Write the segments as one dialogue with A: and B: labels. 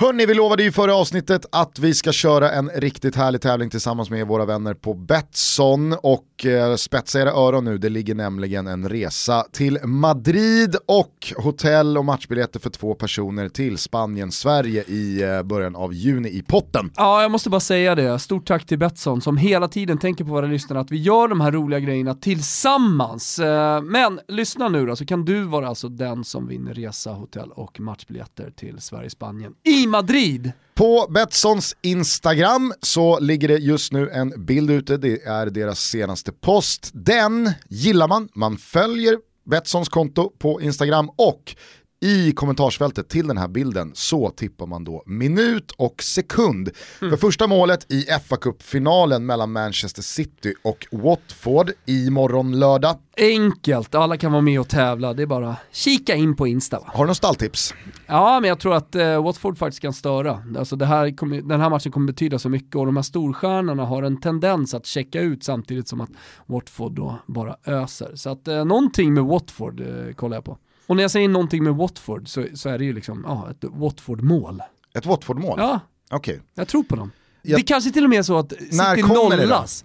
A: Hörni, vi lovade ju förra avsnittet att vi ska köra en riktigt härlig tävling tillsammans med våra vänner på Betsson och eh, spetsa era öron nu, det ligger nämligen en resa till Madrid och hotell och matchbiljetter för två personer till Spanien, Sverige i eh, början av juni i potten.
B: Ja, jag måste bara säga det. Stort tack till Betsson som hela tiden tänker på våra lyssnare att vi gör de här roliga grejerna tillsammans. Eh, Men lyssna nu då, så kan du vara alltså den som vinner resa, hotell och matchbiljetter till Sverige-Spanien i Madrid.
A: På Betssons Instagram så ligger det just nu en bild ute, det är deras senaste post. Den gillar man, man följer Betssons konto på Instagram och i kommentarsfältet till den här bilden så tippar man då minut och sekund för första målet i fa Cup-finalen mellan Manchester City och Watford imorgon lördag.
B: Enkelt, alla kan vara med och tävla. Det är bara kika in på Insta va?
A: Har du något stalltips?
B: Ja, men jag tror att eh, Watford faktiskt kan störa. Alltså det här kommer, den här matchen kommer betyda så mycket och de här storstjärnorna har en tendens att checka ut samtidigt som att Watford då bara öser. Så att eh, någonting med Watford eh, kollar jag på. Och när jag säger någonting med Watford så, så är det ju liksom ja, ett Watford-mål.
A: Ett Watford-mål?
B: Ja,
A: Okej.
B: jag tror på dem.
A: Jag-
B: Det kanske till och med är så att
A: När
B: City
A: det
B: nollas.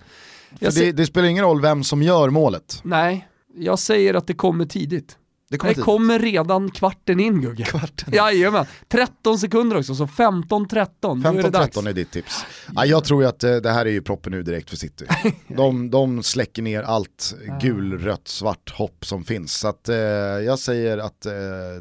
A: Det,
B: se-
A: det spelar ingen roll vem som gör målet.
B: Nej, jag säger att det kommer tidigt.
A: Det kommer
B: Det kommer redan kvarten in Gugge.
A: Kvarten.
B: Jajamän, 13 sekunder också, så 15-13, då är det dags.
A: 15-13 är ditt tips. Ja, jag tror ju att eh, det här är ju proppen nu direkt för City. De, de släcker ner allt gul, rött, svart hopp som finns. Så att, eh, jag säger att eh,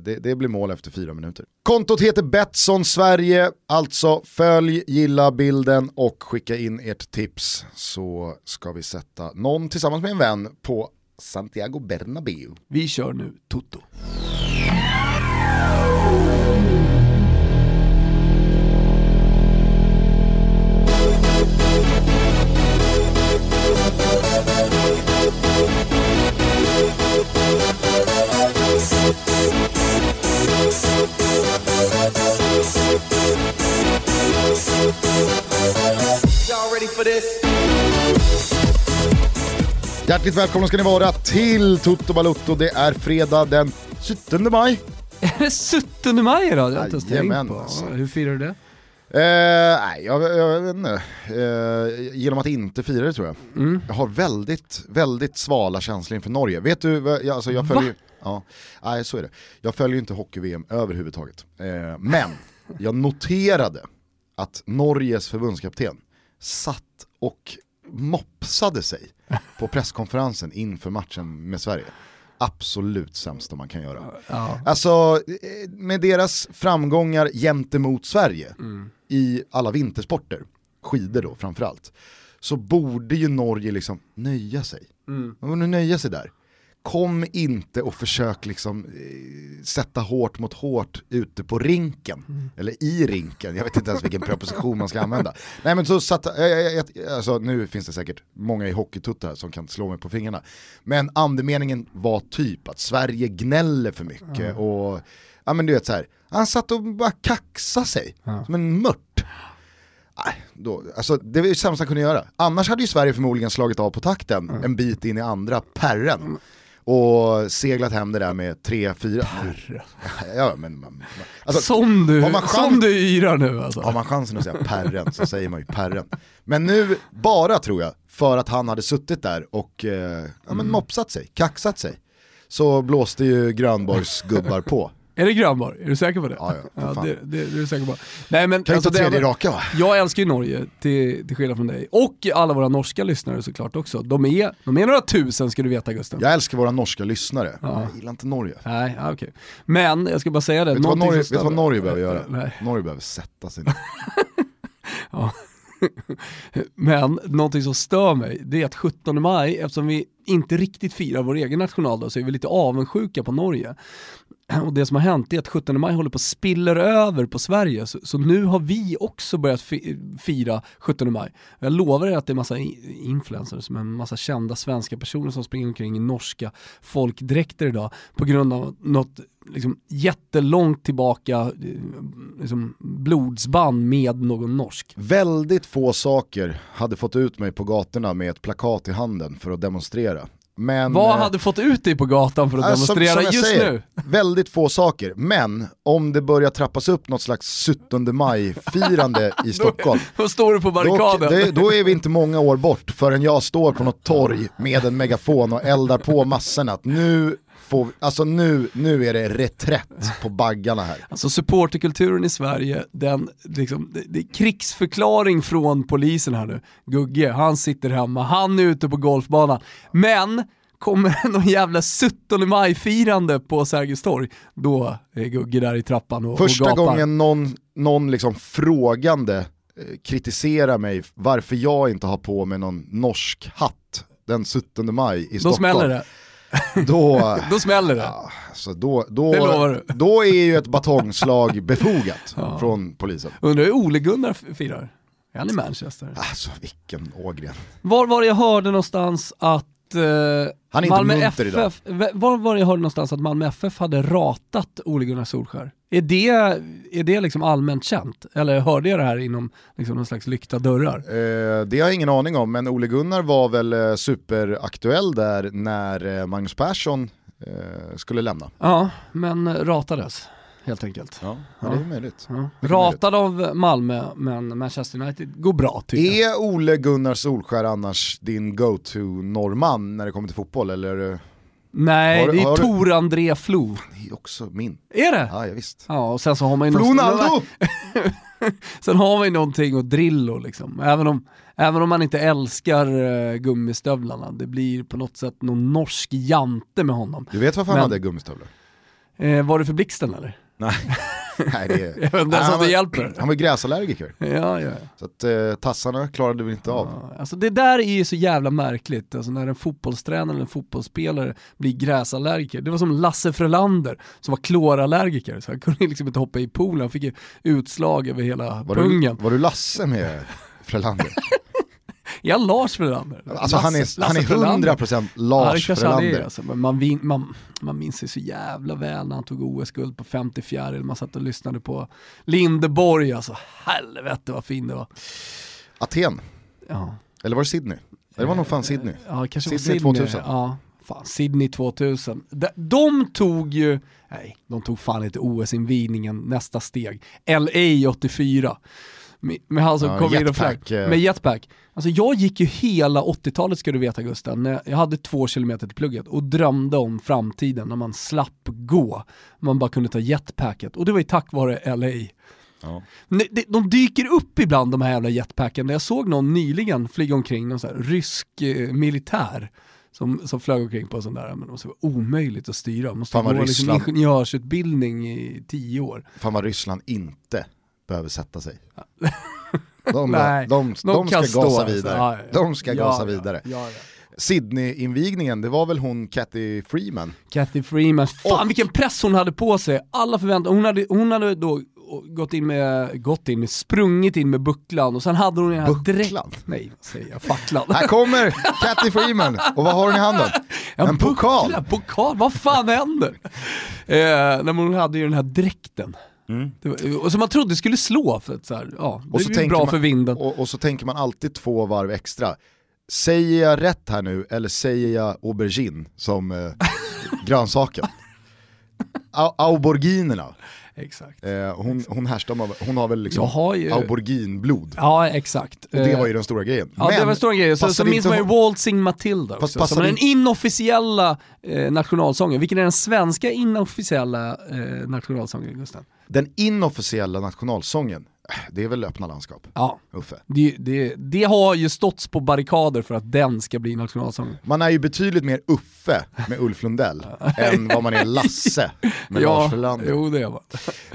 A: det, det blir mål efter fyra minuter. Kontot heter Betsson Sverige, alltså följ, gilla bilden och skicka in ert tips så ska vi sätta någon tillsammans med en vän på Santiago Bernabéu.
B: Vi kör nu Toto.
A: Hjärtligt välkomna ska ni vara till Toto Balutto. Det är fredag den 17 maj.
B: Är det 17 maj idag? Det har jag inte ens tänkt på.
A: alltså.
B: Hur firar du det?
A: Eh, nej, jag, jag, jag vet inte. Eh, genom att inte fira det tror jag.
B: Mm.
A: Jag har väldigt, väldigt svala känslor inför Norge. Vet du, vad- jag, alltså jag följer Ja, nej så är det. Jag följer ju inte hockey-VM överhuvudtaget. Eh, men jag noterade att Norges förbundskapten satt och mopsade sig på presskonferensen inför matchen med Sverige. Absolut sämsta man kan göra.
B: Ja.
A: Alltså med deras framgångar gentemot Sverige i alla vintersporter, skidor då framförallt, så borde ju Norge liksom nöja sig.
B: Mm.
A: De borde nöja sig där. Kom inte och försök liksom eh, sätta hårt mot hårt ute på rinken, eller i rinken, jag vet inte ens vilken preposition man ska använda. Nej men så satt, eh, alltså, nu finns det säkert många i hockeytuttar som kan slå mig på fingrarna. Men andemeningen var typ att Sverige gnäller för mycket och, ja men du vet så här, han satt och bara kaxade sig som en mört. Nej, då, alltså, det var ju det sämsta han kunde göra. Annars hade ju Sverige förmodligen slagit av på takten en bit in i andra perren. Och seglat hem det där med 3-4. Ja, men, man, alltså,
B: som du,
A: chans-
B: som du yrar nu alltså.
A: har man chansen att säga perren så säger man ju perren. Men nu, bara tror jag, för att han hade suttit där och eh, ja, men mopsat sig, kaxat sig, så blåste ju Grönborgs gubbar på.
B: Är det Grönborg? Är du säker på det?
A: Ja, ja,
B: ja det, det, det är du säker på. Nej men
A: Kan
B: alltså,
A: ta tredje raka va?
B: Jag älskar ju Norge, till, till skillnad från dig. Och alla våra norska lyssnare såklart också. De är, de är några tusen ska du veta Gusten.
A: Jag älskar våra norska lyssnare,
B: Ja.
A: men jag gillar inte Norge.
B: Nej, ja, okej. Men jag ska bara säga det.
A: Vet du vad Norge, vet vad Norge behöver göra?
B: Nej.
A: Norge behöver sätta sig ner.
B: Men någonting som stör mig, det är att 17 maj, eftersom vi inte riktigt firar vår egen nationaldag så är vi lite avundsjuka på Norge. Och det som har hänt är att 17 maj håller på att spiller över på Sverige, så, så nu har vi också börjat fi, fira 17 maj. Jag lovar er att det är massa influencers, men massa kända svenska personer som springer omkring i norska folkdräkter idag på grund av något liksom, jättelångt tillbaka eh, liksom, blodsband med någon norsk.
A: Väldigt få saker hade fått ut mig på gatorna med ett plakat i handen för att demonstrera. Men,
B: Vad
A: eh,
B: hade fått ut dig på gatan för att
A: som-
B: demonstrera
A: som jag
B: just
A: säger,
B: nu?
A: Väldigt få saker, men om det börjar trappas upp något slags 17 maj-firande i Stockholm,
B: Då står du på
A: då,
B: barrikaden.
A: det, då är vi inte många år bort förrän jag står på något torg med en megafon och eldar på massorna att nu, får, alltså nu, nu är det reträtt på baggarna här.
B: Alltså supporterkulturen i Sverige, den, liksom, det, det är krigsförklaring från polisen här nu. Gugge, han sitter hemma, han är ute på golfbanan. Men kommer det någon jävla 17 maj-firande på Sergels torg, då är Gugge där i trappan och,
A: Första
B: och gapar.
A: gången någon, någon liksom frågande eh, kritiserar mig varför jag inte har på mig någon norsk hatt den 17 maj i
B: Då
A: Stockholm.
B: smäller det.
A: Då,
B: Då smäller det.
A: Ja, så då, då,
B: Det lovar du.
A: då är ju ett batongslag befogat
B: Ja.
A: från polisen.
B: Undrar hur Ole Gunnar f- firar? Är han i Manchester?
A: Alltså vilken Ågren.
B: Var var det jag hörde någonstans att eh,
A: Han är inte
B: Malmö
A: idag.
B: FF, v- var var jag hörde någonstans att Malmö FF hade ratat Ole Gunnar Solskär? Är det, är det liksom allmänt känt? Eller hörde jag det här inom liksom någon slags lyckta dörrar?
A: Eh, det har jag ingen aning om, men Ole Gunnar var väl eh, superaktuell där när eh, Magnus Persson eh, skulle lämna.
B: Ja, men ratades helt enkelt.
A: Ja, ja. det är möjligt.
B: Ja. Ratad av Malmö, men Manchester United går bra tycker jag.
A: Är Ole Gunnar Solskär annars din go-to-norrman när det kommer till fotboll? Eller?
B: Nej,
A: Har
B: det är
A: du-
B: Tor André Flo.
A: Det är också min.
B: Är det?
A: Ja, ja visst.
B: Ja, och sen så har man ju
A: Flonaldo!
B: Sen har man ju någonting att Drillo liksom. Även om, även om man inte älskar uh, gummistövlarna. Det blir på något sätt någon norsk jante med honom.
A: Du vet varför han hade gummistövlar?
B: Eh, var det för blixten eller?
A: Nej, Nej det är...
B: Jag vet inte det hjälper.
A: han var gräsallergiker.
B: Ja, ja.
A: Så att eh, tassarna klarade vi inte av.
B: Ja, Alltså det där är ju så jävla märkligt, alltså när en fotbollstränare eller en fotbollsspelare blir gräsallergiker. Det var som Lasse Frölander som var klorallergiker, så han kunde liksom inte hoppa i poolen, han fick utslag över hela
A: Var
B: pungen.
A: du, var du Lasse med Frölander?
B: Ja, Lars Frölander.
A: Alltså han är, han är
B: Lasse Frölander.
A: 100%
B: Ja, det
A: Lars
B: han är,
A: Frölander.
B: alltså. man, vin, man, man minns ju så jävla väl när han tog OS-guld på 54 eller man satt och lyssnade på Lindeborg, alltså helvete vad fin det var.
A: Aten,
B: Ja,
A: eller var det Sydney? Det var nog fan Sydney.
B: ja kanske var
A: Sydney
B: Sydney
A: 2000.
B: Ja, fan Sydney 2000. De, de tog ju, nej, de tog fan inte OS-invigningen nästa steg. LA 84. Med, med han som
A: Ja,
B: kom in och flög.
A: eh.
B: Med jetpack. Alltså jag gick ju hela 80-talet ska du veta Gusten, när jag hade två kilometer till plugget och drömde om framtiden när man slapp gå. Man bara kunde ta jetpacket och det var ju tack vare LA.
A: Ja.
B: De dyker upp ibland de här jävla jetpacken. Jag såg någon nyligen flyga omkring, någon sån här rysk eh, militär som, som flög omkring på en sån där, men det måste vara omöjligt att styra. Måste
A: Fan
B: liksom ingenjörsutbildning i tio år.
A: Fan vad Ryssland inte behöver sätta sig. De,
B: Nej,
A: de, de,
B: de
A: ska
B: stå,
A: gasa
B: alltså.
A: vidare.
B: Ja, ja.
A: De ska
B: Ja,
A: gasa vidare. Sydney-invigningen, det var väl hon Kathy Freeman?
B: Kathy Freeman, fan
A: Och-
B: vilken press hon hade på sig. Alla förväntade, hon hade, hon hade då gått in med, gått in med, sprungit in med bucklan och sen hade hon den här
A: Bucklan?
B: Nej, vad säger jag? Facklan.
A: Här kommer Kathy Freeman, och vad har hon i handen?
B: Ja,
A: En pokal.
B: pokal, vad fan händer? eh, nej, men hon hade ju den här dräkten. Det var, och som man trodde skulle slå för att så här, ja, det
A: Och så
B: är bra
A: man-
B: för vinden.
A: Och, och så tänker man alltid två varv extra. Säger jag rätt här nu eller säger jag aubergine som eh, grönsaken? Au- Auberginerna,
B: Exakt.
A: eh, hon, hon härstammar, hon har väl liksom
B: har ju...
A: auberginblod.
B: Ja, exakt.
A: Och det
B: Eh,
A: var ju den stora grejen.
B: Ja det var en stor grej, så, så minns man ju Waltzing Matilda
A: Fast
B: också,
A: passade
B: som är den inofficiella eh, nationalsången. Vilken är den svenska inofficiella eh, nationalsången Gustav?
A: Den inofficiella nationalsången, eh, det är väl öppna landskap,
B: Ja,
A: Uffe.
B: det, det, det har ju ståtts på barrikader för att den ska bli nationalsången.
A: Man är ju betydligt mer Uffe med Ulf Lundell än vad man är Lasse med Lars Frölander.
B: jo det var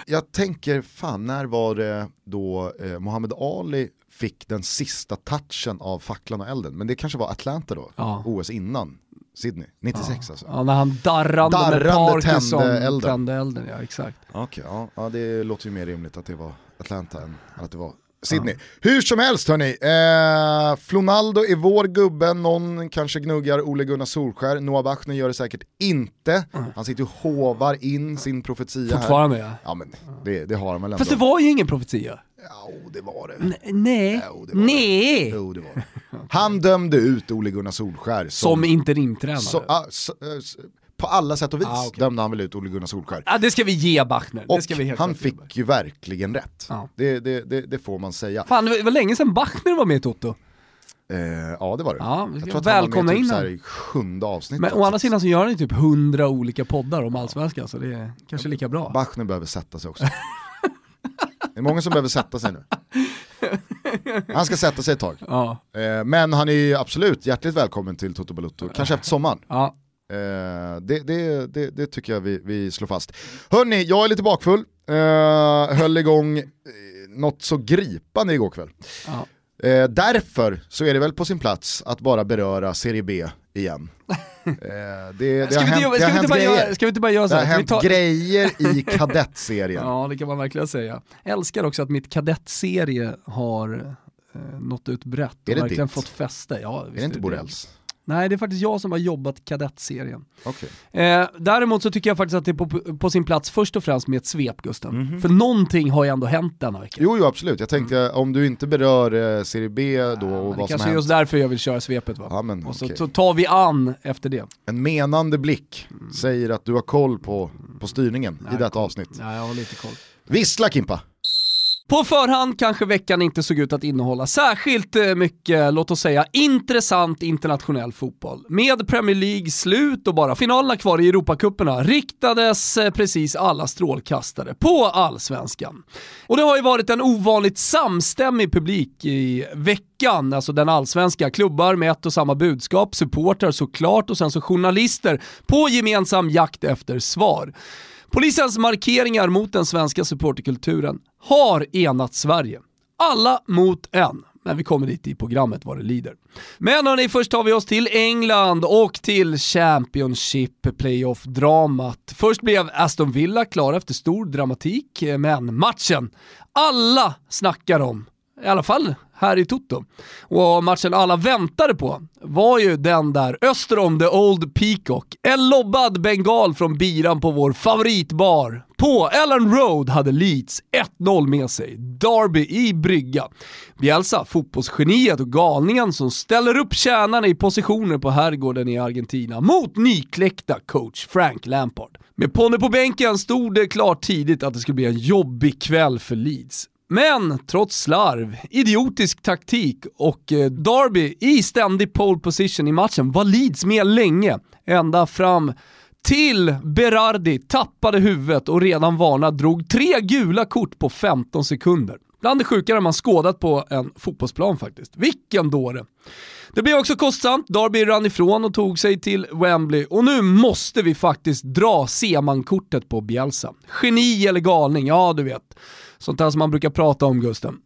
A: Jag tänker, fan när var det då eh, Muhammad Ali fick den sista touchen av facklan och elden? Men det kanske var Atlanta då,
B: Ja.
A: OS innan Sydney, 96 alltså.
B: Ja, när han darrande, med
A: Darrande
B: Parkinson
A: tände elden.
B: tände elden. Ja, exakt.
A: Okej, ja, ja det låter ju mer rimligt att det var Atlanta än att det var Sydney. Hur som helst hörni, eh, Flonaldo är vår gubbe, någon kanske gnuggar Ole Gunnar Solskär, Noah Bachner gör det säkert inte. Han sitter och hovar in sin profetia här.
B: Fortfarande ja.
A: Ja men det, det har han väl ändå.
B: Fast det var ju ingen profetia.
A: Ja, det var det.
B: N- nej,
A: Jo, det var
B: nej.
A: Jo, det var det. Han dömde ut Ole Gunnar Solskär som,
B: Som interimtränare.
A: så, ah, så, eh, s- på alla sätt och vis
B: Ah, okej.
A: dömde han väl ut Ole Gunnar Solskär.
B: Ja, det ska vi ge Bachner.
A: Och
B: det ska vi helt
A: han
B: klart
A: fick ju verkligen rätt.
B: Ja.
A: Det, det, det, det får man säga.
B: Fan, det var länge sedan Bachner var med i Toto.
A: Eh, ja det var det.
B: Ja,
A: jag tror att han var
B: välkomna
A: med typ
B: in
A: så här
B: honom.
A: i sjunde avsnittet.
B: Men å andra sidan så gör han ju typ hundra olika poddar om allsvenskan, så det är kanske lika bra.
A: Bachner behöver sätta sig också. det är många som behöver sätta sig nu. Han ska sätta sig ett tag.
B: Ja,
A: Eh, men han är ju absolut hjärtligt välkommen till Toto Balutto, kanske efter sommaren.
B: ja.
A: Eh, det, det, det, det tycker jag vi, vi slår fast. Hörni, jag är lite bakfull. Eh, höll igång eh, något så gripande igår kväll. Eh, därför så är det väl på sin plats att bara beröra Serie B igen. Eh, det, det
B: Ska,
A: har
B: vi
A: hänt,
B: inte,
A: det har
B: ska, vi inte
A: hänt
B: bara göra,
A: grejer.
B: ska vi inte bara göra så
A: Det har
B: här? Ska vi
A: hänt
B: ta-
A: grejer i kadettserien.
B: Ja, det kan man verkligen säga. Jag älskar också att mitt kadettserie har eh, nått ut brett och
A: det
B: verkligen
A: ditt?
B: fått fäste. Ja,
A: är det inte Borrells?
B: Nej, det är faktiskt jag som har jobbat kadettserien.
A: Okej.
B: Eh, däremot så tycker jag faktiskt att det är på, på sin plats först och främst med ett svep Gusten.
A: Mhm.
B: För någonting har ju ändå hänt denna vecka.
A: Jo, jo absolut, jag tänkte om du inte berör eh, Serie B då och
B: det
A: vad som
B: kanske är
A: hänt.
B: just därför jag vill köra svepet va?
A: Ja, men,
B: och så,
A: okej.
B: så tar vi an efter det.
A: En menande blick säger att du har koll på, på styrningen i
B: Nej,
A: detta avsnitt.
B: Ja, jag har lite koll.
A: Vissla Kimpa!
B: På förhand kanske veckan inte såg ut att innehålla särskilt eh, mycket, låt oss säga, intressant internationell fotboll. Med Premier League slut och bara finalerna kvar i Europacuperna riktades eh, precis alla strålkastare på allsvenskan. Och det har ju varit en ovanligt samstämmig publik i veckan, alltså den allsvenska. Klubbar med ett och samma budskap, supportrar såklart och sen så journalister på gemensam jakt efter svar. Polisens markeringar mot den svenska supporterkulturen har enat Sverige. Alla mot en. Men vi kommer dit i programmet vad det lider. Men hörni, först tar vi oss till England och till Championship Playoff-dramat. Först blev Aston Villa klara efter stor dramatik, eh, men matchen alla snackar om, i alla fall här i Toto. Och matchen alla väntade på var ju den där öster om the Old Peacock. En lobbad bengal från biran på vår favoritbar. På Ellen Road hade Leeds 1-0 med sig. Derby i brygga. Bielsa, fotbollsgeniet och galningen som ställer upp kärnan i positioner på herrgården i Argentina mot nykläckta coach Frank Lampard. Med Ponne på bänken stod det klart tidigt att det skulle bli en jobbig kväll för Leeds. Men trots slarv, idiotisk taktik och Darby Derby i ständig pole position i matchen var Leeds med länge, ända fram till Berardi tappade huvudet och redan varnad drog tre gula kort på 15 sekunder. Bland det sjukare man skådat på en fotbollsplan faktiskt. Vilken dåre! Det blev också kostsamt, Derby rann ifrån och tog sig till Wembley och nu måste vi faktiskt dra Seman-kortet på Bielsa. Geni eller galning, ja du vet. Sånt där som man brukar prata om Gusten.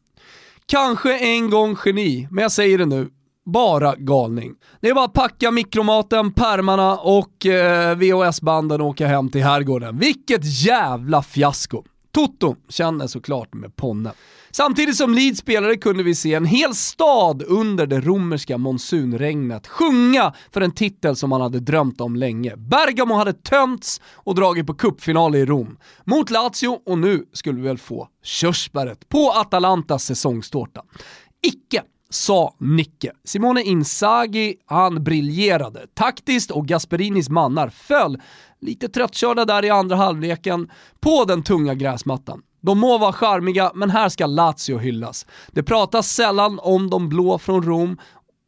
B: Kanske en gång geni, men jag säger det nu. Bara galning. Det är bara att packa mikromaten, pärmarna och eh, VHS-banden och åka hem till herrgården. Vilket jävla fiasko. Toto känner såklart med Ponne. Samtidigt som Leeds spelare kunde vi se en hel stad under det romerska monsunregnet sjunga för en titel som man hade drömt om länge. Bergamo hade tömts och dragit på cupfinal i Rom mot Lazio och nu skulle vi väl få körsbäret på Atalantas säsongstårta. Icke sa Nicke. Simone Inzaghi, han briljerade taktiskt och Gasperinis mannar föll lite tröttkörda där i andra halvleken på den tunga gräsmattan. De må vara charmiga, men här ska Lazio hyllas. Det pratas sällan om de blå från Rom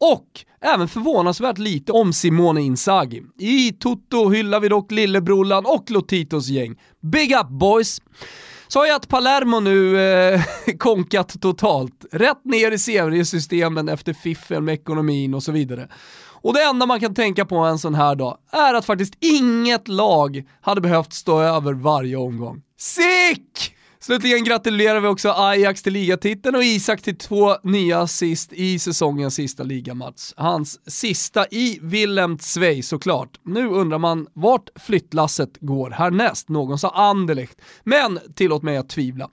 B: och även förvånansvärt lite om Simone Inzaghi. I Toto hyllar vi dock lillebrorlan och Lotitos gäng. Big up boys! Sa jag att Palermo nu eh, konkat totalt. Rätt ner i seriesystemen efter fiffel med ekonomin och så vidare. Och det enda man kan tänka på en sån här dag är att faktiskt inget lag hade behövt stå över varje omgång. Sick! Slutligen gratulerar vi också Ajax till ligatiteln och Isak till två nya assist i säsongens sista ligamatch. Hans sista i Willem Zweig såklart. Nu undrar man vart flyttlasset går härnäst. Någon sa Anderlecht, men tillåt mig att tvivla.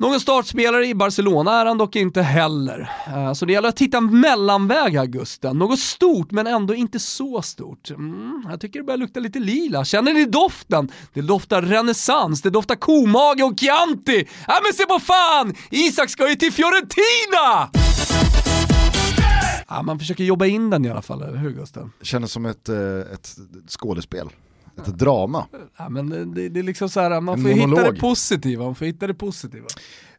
B: Någon startspelare i Barcelona är han dock inte heller. Eh, så det gäller att hitta en mellanväg här Gusten. Något stort men ändå inte så stort. Mm, jag tycker det börjar lukta lite lila. Känner ni doften? Det doftar renässans, det doftar komage och Chianti. Ja men se på fan! Isak ska ju till Fiorentina! Ja, man försöker jobba in den i alla fall, eller hur Gusten?
A: Känns som ett, eh, ett skådespel. Ett drama.
B: Ja, men det, det är liksom så här, man får hitta det positiva. Man får hitta det positiva.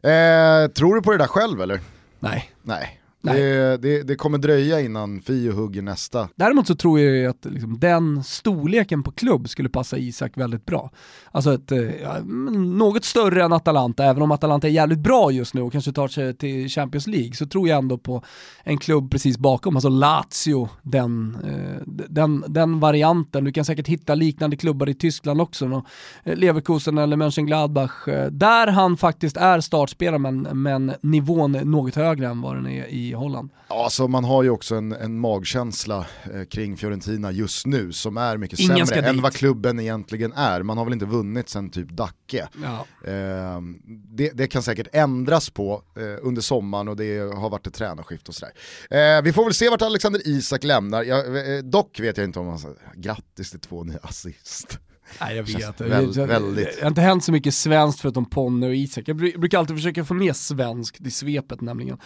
A: Eh, tror du på det där själv eller?
B: Nej.
A: Nej. Det, det, det, kommer dröja innan Fio hugger nästa.
B: Däremot så tror jag att liksom den storleken på klubb skulle passa Isak väldigt bra. Alltså ett, eh, ja, något större än Atalanta, även om Atalanta är jävligt bra just nu och kanske tar sig till Champions League, så tror jag ändå på en klubb precis bakom, alltså Lazio, den, eh, den, den varianten. Du kan säkert hitta liknande klubbar i Tyskland också, no? Eh, Leverkusen eller Mönchengladbach, där han faktiskt är startspelare men, men nivån är något högre än vad den är i Holland.
A: Ja, alltså man har ju också en, en magkänsla eh, kring Fiorentina just nu som är mycket Ingen sämre än vad klubben egentligen är. Man har väl inte vunnit sen typ Dacke. Ja. Eh, det, det, kan säkert ändras på eh, under sommaren och det har varit ett tränarskift och sådär. Eh, vi får väl se vart Alexander Isak lämnar. Jag, eh, dock vet jag inte om han säger grattis till två nya assist.
B: Nej jag vet, väl, jag, väldigt... det har inte hänt så mycket svenskt förutom Ponne och Isak. Jag brukar alltid försöka få med svenskt i svepet nämligen.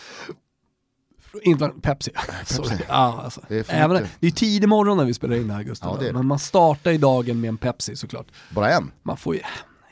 B: Inte Pepsi. Pepsi. Ja, alltså. det, är Även, det är tidig morgon när vi spelar in det här Gustav. Ja, men man startar ju dagen med en Pepsi såklart.
A: Bara en?
B: Man får ju,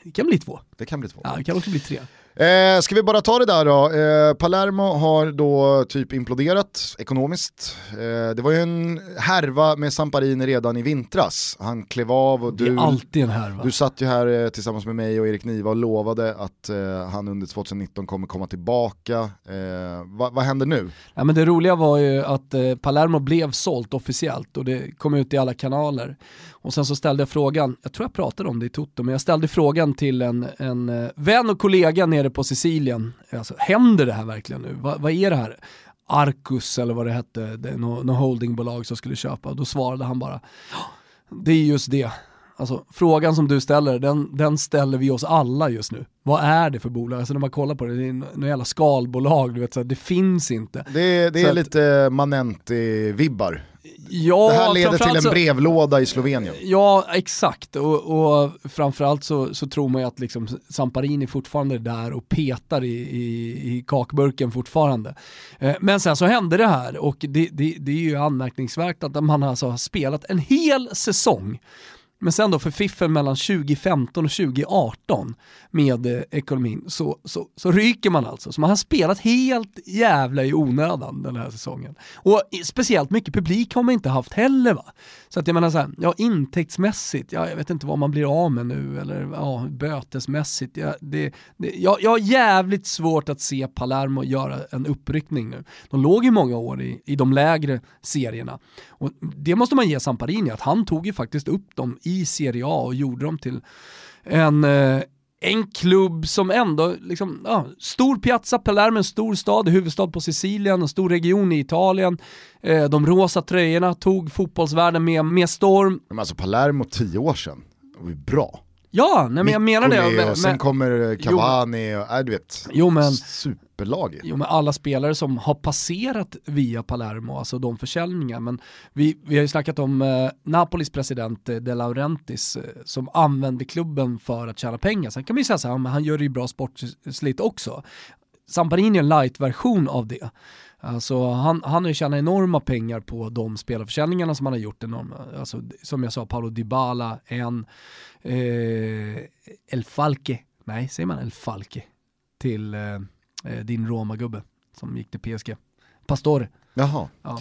B: det kan bli två.
A: Det kan bli två.
B: Ja, det kan också bli tre.
A: Eh, ska vi bara ta det där då? Eh, Palermo har då typ imploderat ekonomiskt. Eh, det var ju en härva med Samparini redan i vintras. Han klev av och du,
B: det är alltid en härva.
A: du satt ju här eh, tillsammans med mig och Erik Niva och lovade att eh, han under 2019 kommer komma tillbaka. Eh, vad va händer nu?
B: Ja, men det roliga var ju att Palermo blev sålt officiellt och det kom ut i alla kanaler. Och sen så ställde jag frågan, jag tror jag pratade om det i Toto, men jag ställde frågan till en, en vän och kollega nere på Sicilien. Alltså, händer det här verkligen nu? Va, vad är det här? Arcus eller vad det hette, det är något no holdingbolag som skulle köpa. Och då svarade han bara, det är just det. Alltså, frågan som du ställer, den, den ställer vi oss alla just nu. Vad är det för bolag? Alltså när man kollar på det, det är något jävla skalbolag, du vet, så det finns inte.
A: Det, det är
B: att,
A: lite Manenti-vibbar.
B: Ja,
A: det här leder till en så, brevlåda i Slovenien.
B: Ja, exakt. Och, och framförallt så, så tror man ju att liksom Samparini fortfarande är där och petar i, i, i kakburken fortfarande. Eh, men sen så hände det här och det, det, det är ju anmärkningsvärt att man alltså har spelat en hel säsong men sen då för fiffen mellan 2015 och 2018 med eh, ekonomin så, så, så ryker man alltså. Så man har spelat helt jävla i onödan den här säsongen. Och speciellt mycket publik har man inte haft heller va. Så att jag menar så här, ja intäktsmässigt, ja, jag vet inte vad man blir av med nu eller ja, bötesmässigt. Ja, det, det, jag, jag har jävligt svårt att se Palermo göra en uppryckning nu. De låg i många år i, i de lägre serierna. Och det måste man ge Samparini, att han tog ju faktiskt upp dem i Serie A och gjorde dem till en, eh, en klubb som ändå, liksom, ja, stor piazza, Palermo, en stor stad, huvudstad på Sicilien, en stor region i Italien. Eh, de rosa tröjorna tog fotbollsvärlden med, med storm.
A: Men alltså Palermo tio år sedan, det var ju bra.
B: Ja, nej, men jag menar det.
A: Men, och sen men, kommer Cavani jo, och, äh, du vet,
B: jo, men,
A: superlag.
B: Jo men alla spelare som har passerat via Palermo, alltså de försäljningar, men vi, vi har ju snackat om eh, Napolis president eh, De Laurentiis eh, som använder klubben för att tjäna pengar. Sen kan man ju säga så här, men han gör det ju bra sportsligt också. Samparini är en light-version av det. Alltså, han, han har ju tjänat enorma pengar på de spelarförsäljningarna som han har gjort. Enorma. Alltså, som jag sa, Paolo Dybala, en eh, El Falke, nej säger man El Falke, till eh, eh din Roma-gubbe som gick till PSG. Pastore.
A: Jaha.
B: Ja,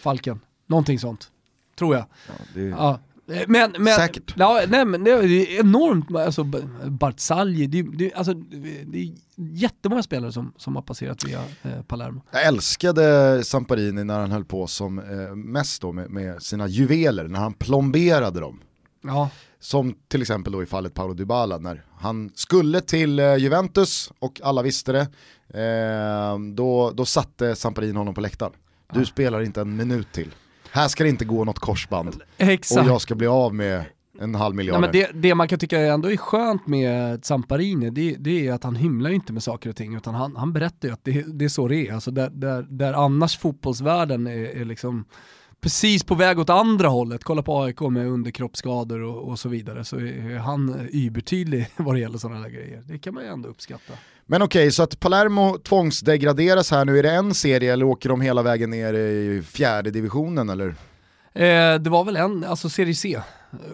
B: Falken, någonting sånt. Tror jag.
A: Ja, det...
B: ja, Eh, men, men,
A: Säkert.
B: Ja, nej, men det är enormt, alltså Barzagli, det, det, alltså, det är jättemånga spelare som, som har passerat via eh, Palermo.
A: Jag älskade Samparini när han höll på som eh, mest då med, med, sina juveler, när han plomberade dem.
B: Ja.
A: Som till exempel då i fallet Paolo Dybala när han skulle till eh, Juventus och alla visste det. Eh, då, då satte Samparini honom på läktaren. Du ja. spelar inte en minut till här ska det inte gå något korsband.
B: Exakt.
A: Och jag ska bli av med en halv miljard.
B: Nej, men det, det man kan tycka ändå är skönt med Zamparini, det, det är att han hymlar ju inte med saker och ting, utan han, han berättar ju att det, det är så det är. Alltså där, där, där annars fotbollsvärlden är, är liksom precis på väg åt andra hållet, kolla på AIK med underkroppsskador och, och så vidare, så är han ybertydlig vad det gäller sådana där grejer. Det kan man ju ändå uppskatta.
A: Men okej, okay, så att Palermo tvångsdegraderas här nu, är det en serie eller åker de hela vägen ner i fjärde divisionen eller?
B: Eh, det var väl en, alltså serie C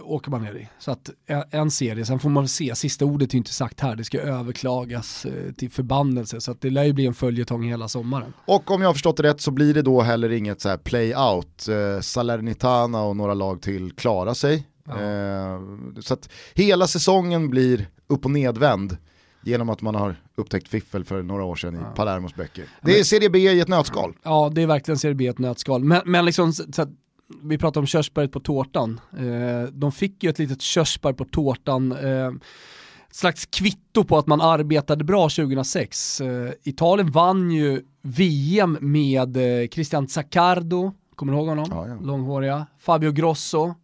B: åker man ner i. Så att en, en serie, sen får man se, sista ordet är inte sagt här, det ska överklagas eh, till förbannelse så att det lär ju bli en följetong hela sommaren.
A: Och om jag har förstått det rätt så blir det då heller inget så här play-out, eh, Salernitana och några lag till klarar sig. Ja. Eh, så att hela säsongen blir upp och nedvänd genom att man har upptäckt fiffel för några år sedan i ja. Palermos böcker. Det är Serie B i ett nötskal.
B: Ja, det är verkligen Serie B i ett nötskal. Men, men liksom, så att, vi pratar om körsbäret på tårtan. Eh, de fick ju ett litet körsbär på tårtan, eh, slags kvitto på att man arbetade bra 2006. Eh, Italien vann ju VM med eh, Christian Zaccardo, kommer du ihåg honom? Ja, ja. Långhåriga. Fabio Grosso.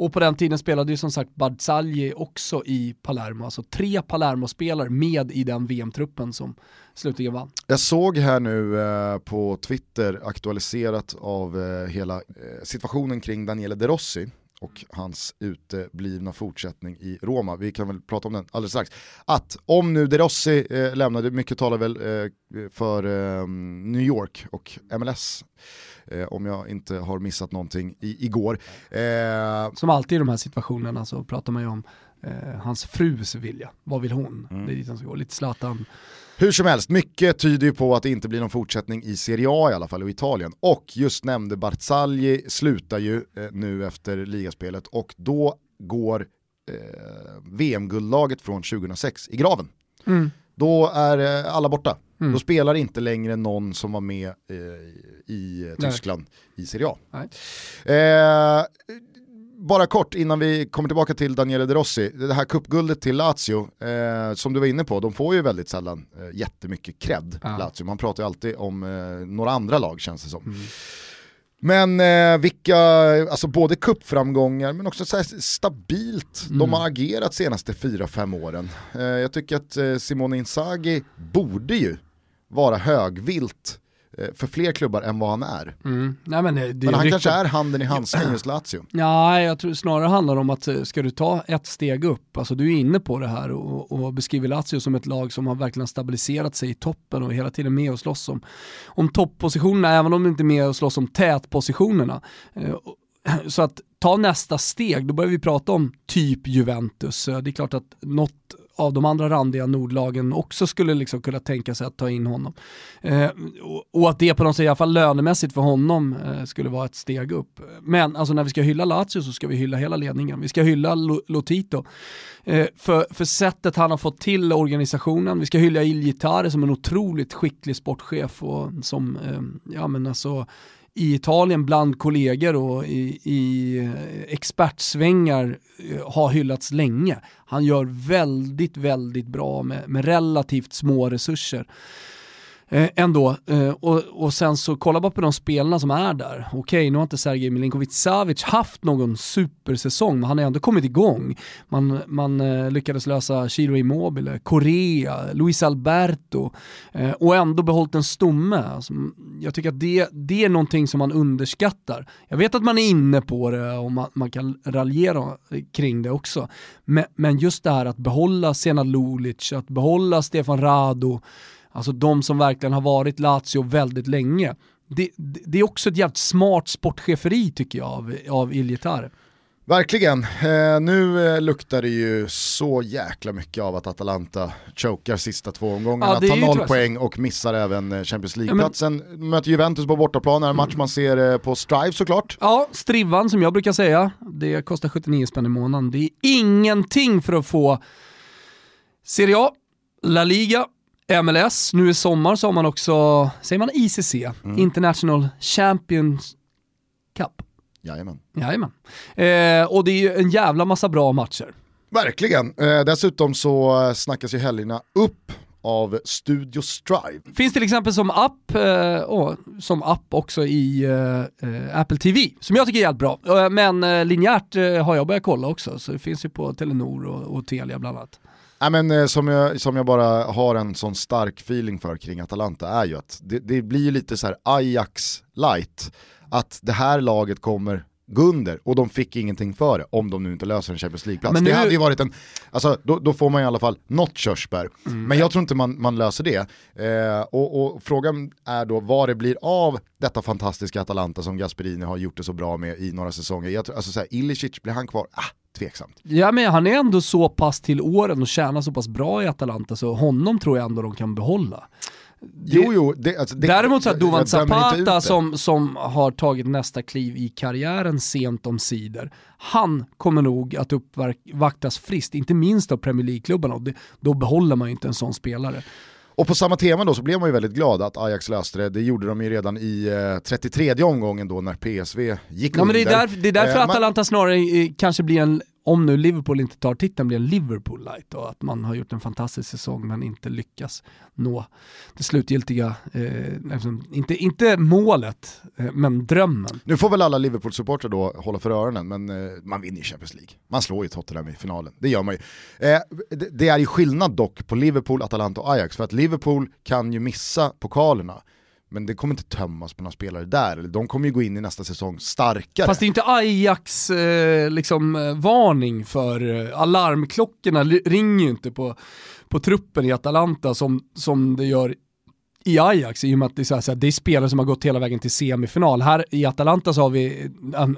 B: Och på den tiden spelade ju som sagt Barzagli också i Palermo, alltså tre Palermo-spelare med i den VM-truppen som slutligen vann.
A: Jag såg här nu eh, på Twitter aktualiserat av eh, hela eh, situationen kring Daniele De Rossi och hans uteblivna fortsättning i Roma. Vi kan väl prata om den alldeles strax. Att om nu De Rossi eh, lämnade, mycket talar väl eh, för eh, New York och MLS eh, om jag inte har missat någonting i, igår.
B: Eh, Som alltid i de här situationerna så pratar man ju om eh, hans frus vilja. Vad vill hon? Mm. Det är dit han ska gå. Lite Zlatan
A: hur som helst, mycket tyder ju på att det inte blir någon fortsättning i Serie A i alla fall, och Italien. Och just nämnde Barzagli slutar ju eh, nu efter ligaspelet och då går eh, VM-guldlaget från 2006 i graven. Mm. Då är eh, alla borta. Mm. Då spelar inte längre någon som var med eh, i Tyskland Nej. i Serie A. Eh, bara kort innan vi kommer tillbaka till Daniele De Rossi, det här kuppguldet till Lazio, eh, som du var inne på, de får ju väldigt sällan eh, jättemycket cred, ja. Lazio. Man pratar ju alltid om eh, några andra lag känns det som. Mm. Men eh, vilka, alltså både kuppframgångar men också så stabilt mm. de har agerat senaste 4-5 åren. Eh, jag tycker att eh, Simone Inzaghi borde ju vara högvilt för fler klubbar än vad han är.
B: Mm. Nej, men det, det
A: men han riktigt... kanske är handen i handsken just Lazio.
B: Ja, jag tror snarare handlar om att eh, ska du ta ett steg upp, alltså du är inne på det här och, och beskriver Lazio som ett lag som har verkligen stabiliserat sig i toppen och hela tiden med och slåss om, om topppositionerna, även om de inte är med och slåss om tätpositionerna. Eh, så att ta nästa steg, då börjar vi prata om typ Juventus. Det är klart att något av de andra randiga nordlagen också skulle liksom kunna tänka sig att ta in honom. Eh, och, att det på något sätt, i alla fall lönemässigt för honom, eh, skulle vara ett steg upp. Men alltså när vi ska hylla Lazio så ska vi hylla hela ledningen. Vi ska hylla Lotito eh, för, för sättet han har fått till organisationen. Vi ska hylla Il som en otroligt skicklig sportchef och som, eh, ja men alltså, i Italien bland kollegor och i, i eh, expertsvängar eh, har hyllats länge. Han gör väldigt, väldigt bra med, med relativt små resurser eh, ändå. Eh, och, och sen så kolla bara på de spelarna som är där. Okej, nu har inte Sergej Milinkovic Savic haft någon supersäsong, men han har ändå kommit igång. Man, man eh, lyckades lösa Chiro Immobile, Korea, Luis Alberto eh, och ändå behållit en stomme. Alltså, jag tycker att det, det är någonting som man underskattar. Jag vet att man är inne på det och man, man kan raljera kring det också. Men, men just det här att behålla Sena Lulic, att behålla Stefan Rado, alltså de som verkligen har varit Lazio väldigt länge. Det, det är också ett jävligt smart sportcheferi tycker jag av, av Iljetar.
A: Verkligen. Eh, nu eh, luktar det ju så jäkla mycket av att Atalanta chokar sista två omgångarna, ja, tar noll poäng och missar även eh, Champions League-platsen. Ja. Möter Juventus på bortaplan, en match man ser eh, på Strive såklart.
B: Ja, strivan som jag brukar säga, det kostar 79 spänn i månaden. Det är ingenting för att få Serie A, La Liga, MLS, nu i sommar så har man också, säger man ICC, mm. International Champions Cup.
A: Jajamän.
B: Jajamän. Eh, och det är ju en jävla massa bra matcher.
A: Verkligen. Eh, dessutom så snackas ju helgerna upp av Studio Strive.
B: Finns till exempel som app, eh, och som app också i eh, Apple TV, som jag tycker är jävligt bra. Eh, men eh, linjärt eh, har jag börjat kolla också, så det finns ju på Telenor och, och Telia bland annat.
A: Nej, men, eh, som, jag, som jag bara har en sån stark feeling för kring Atalanta är ju att det, det blir lite så Ajax light, att det här laget kommer gå under och de fick ingenting för det om de nu inte löser en Champions League-plats.
B: Nu-
A: Det hade ju varit en, alltså då, då får man i alla fall något körsbär.
B: Mm.
A: Men jag tror inte man, man löser det. Eh, och, och frågan är då vad det blir av detta fantastiska Atalanta som Gasperini har gjort det så bra med i några säsonger. Jag tror, alltså så här, Ilicic, blir han kvar? Ah, tveksamt.
B: Ja men han är ändå så pass till åren och tjänar så pass bra i Atalanta så honom tror jag ändå de kan behålla.
A: Jo, jo. Det, alltså, det,
B: Däremot så att Duvan Zapata
A: det.
B: som, som har tagit nästa kliv i karriären sent om sidor, han kommer nog att uppvaktas friskt, inte minst av Premier League-klubbarna och det, då behåller man ju inte en sån spelare.
A: Och på samma tema då så blev man ju väldigt glad att Ajax löste det. Det gjorde de ju redan i eh, 33 omgången då när PSV gick
B: Ja, men det, är
A: under.
B: därför, det är därför
A: Eh, man-
B: Atalanta snarare eh, kanske blir en, om nu Liverpool inte tar titeln, blir en Liverpool light och att man har gjort en fantastisk säsong men inte lyckas nå det slutgiltiga, eh, liksom, inte, inte målet, eh, men drömmen.
A: Nu får väl alla Liverpool-supportrar då hålla för öronen, men eh, man vinner ju Champions League. Man slår ju Tottenham i finalen, det gör man ju. Eh, det, det är ju skillnad dock på Liverpool, Atalanta och Ajax, för att Liverpool kan ju missa pokalerna, men det kommer inte tömmas på några spelare där. De kommer ju gå in i nästa säsong starkare.
B: Fast det är inte Ajax eh, liksom, eh, varning för eh, alarmklockorna ringer ju inte på, på truppen i Atalanta som, som det gör i Ajax i och med att det är, så här, så här, det är spelare som har gått hela vägen till semifinal. Här i Atalanta så har vi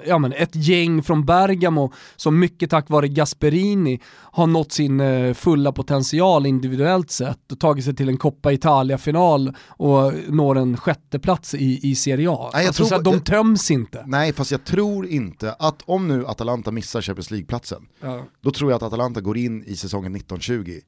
B: ja, men ett gäng från Bergamo som mycket tack vare Gasperini har nått sin eh, fulla potential individuellt sett och tagit sig till en Coppa Italia-final och når en sjätteplats i, i Serie A.
A: Nej, jag
B: alltså,
A: tror-
B: så här, de töms inte.
A: Nej, fast jag tror inte att om nu Atalanta missar Champions League-platsen,
B: Ja.
A: då tror jag att Atalanta går in i säsongen 1920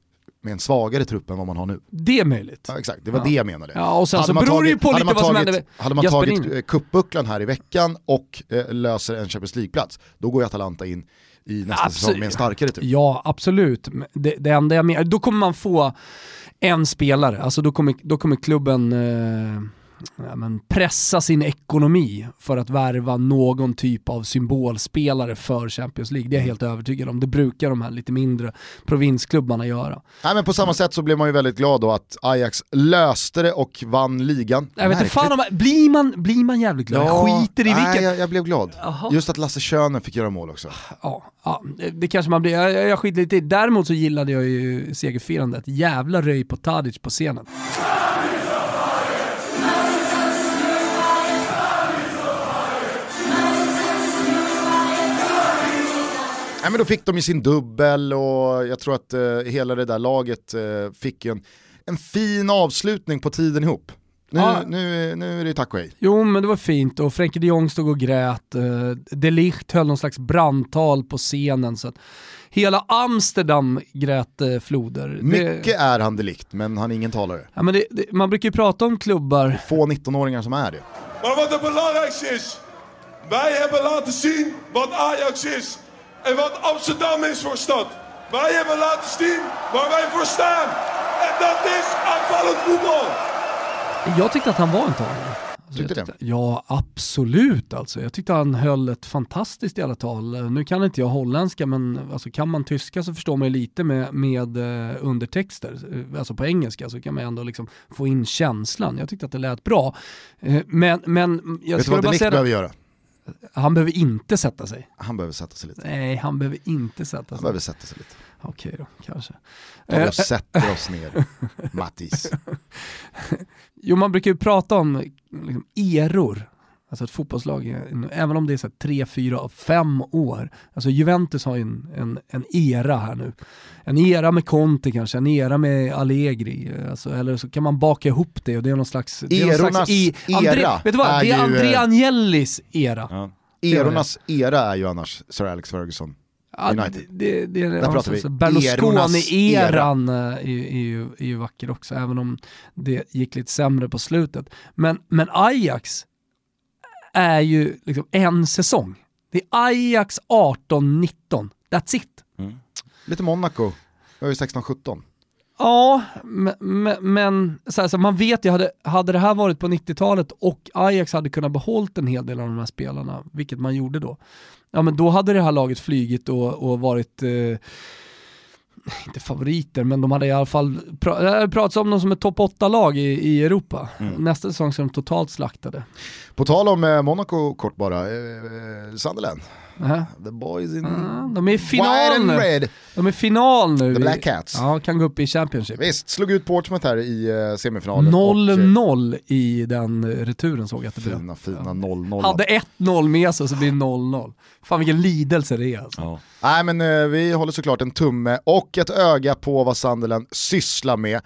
A: med en svagare trupp än vad man har nu.
B: Det är möjligt.
A: Ja, exakt, det var
B: Ja.
A: det jag menade.
B: Ja, och sen
A: Hade
B: så beror det ju
A: tagit-
B: på lite vad som
A: tagit-
B: händer
A: Hade man
B: Gasperini.
A: tagit eh, cupbucklan här i veckan och eh, löser en Champions League-plats, då går ju Atalanta in i nästa
B: Absolut.
A: säsong med en starkare trupp.
B: Ja, absolut. Det, det enda jag menar, då kommer man få en spelare, alltså då kommer, då kommer klubben eh, ja, men pressa sin ekonomi för att värva någon typ av symbolspelare för Champions League. Det är jag helt övertygad om. Det brukar de här lite mindre provinsklubbarna göra.
A: Nej, men på samma sätt så blev man ju väldigt glad då att Ajax löste det och vann ligan.
B: Jag vet inte fan om, blir, man, blir man jävligt glad?
A: Ja,
B: Jag skiter i vilken...
A: Nej, jag, jag blev glad.
B: Jaha.
A: Just att Lasse Schöne fick göra mål också.
B: Ja, ja det, kanske man blir. Jag, jag, jag skiter lite i. Däremot så gillade jag ju segerfirandet. Jävla röj på Tadic på scenen.
A: Nej, men då fick de ju sin dubbel och jag tror att eh, hela det där laget eh, fick en, en fin avslutning på tiden ihop. Nu,
B: Ja.
A: nu, nu är det tack och hej.
B: Jo men det var fint och Frenkie de Jong stod och grät. eh, De Ligt höll någon slags brandtal på scenen. Så att hela Amsterdam grät eh, floder. Det,
A: Mycket är han delikt, men han är ingen talare.
B: ja, men det, det, man brukar ju prata om klubbar
A: Få 19-åringar som är det.
C: Maar wat het belangrijkste is, wij hebben laten zien wat Ajax is en wat Amsterdam is voor stad. Wij hebben laten zien waar wij voor staan. En dat is aanvallend voetbal.
B: Jag tyckte att han var en talare. Alltså,
A: Tyckte
B: jag Ja, absolut alltså. Jag tyckte han höll ett fantastiskt jävla tal. Nu kan inte jag holländska, men alltså, kan man tyska så förstår man ju lite med, med eh, undertexter. Eh, Alltså på engelska så kan man ändå liksom få in känslan. Jag tyckte att det lät bra. Eh, men, men jag
A: Vet du
B: skulle
A: vad
B: bara säga
A: behöver
B: det.
A: göra?
B: Han behöver inte sätta sig.
A: Han behöver sätta sig lite.
B: Nej, han behöver inte sätta
A: Han
B: sig.
A: behöver sätta sig lite.
B: Okej då, kanske.
A: Ta vi
B: Eh,
A: sätter oss ner, Mattis.
B: Jo, man brukar ju prata om liksom, eror. Alltså ett fotbollslag, även om det är så här tre, fyra, fem år. Alltså Juventus har ju en, en, en era här nu. En era med Conte kanske, en era med Allegri. Alltså, eller så kan man baka ihop det och det är någon slags... Det är någon
A: Erornas era
B: vet du vad?
A: är
B: Det är
A: ju,
B: André
A: eh,
B: Agnellis era.
A: Ja. Erornas era är ju annars Sir Alex Ferguson.
B: Ja,
A: United.
B: Det, det, det,
A: Där pratar vi erornas
B: Berlusconi-eran eh, är, är, ju, är ju vacker också, även om det gick lite sämre på slutet. Men, men Ajax är ju liksom en säsong. Det är Ajax 18-19, that's it.
A: Lite Monaco, jag är ju 16-17.
B: Ja, men, men så här, så man vet ju, hade, hade det här varit på 90-talet och Ajax hade kunnat behållit en hel del av de här spelarna, vilket man gjorde då, ja men då hade det här laget flygit och, och varit eh, inte favoriter, men de hade i alla fall pra pratats om dem som ett topp 8-lag i, i Europa. Mm. Nästa säsong så är de totalt slaktade.
A: På tal om eh, Monaco kort bara, eh, eh Sunderland. -huh. The boys in uh,
B: de är i final nu. Red. De är final nu.
A: The Black Cats.
B: Ja, kan gå upp i Championship.
A: Visst, slog ut Portsmouth här i uh, semifinalen.
B: 0-0 och... i den returen såg jag att
A: det blev. Fina, fina 0-0.
B: Hade 1-0 med sig så blir det 0-0. Fan vilken lidelse det är alltså. Ja.
A: Nej men uh, vi håller såklart en tumme och ett öga på vad Sunderland sysslar med.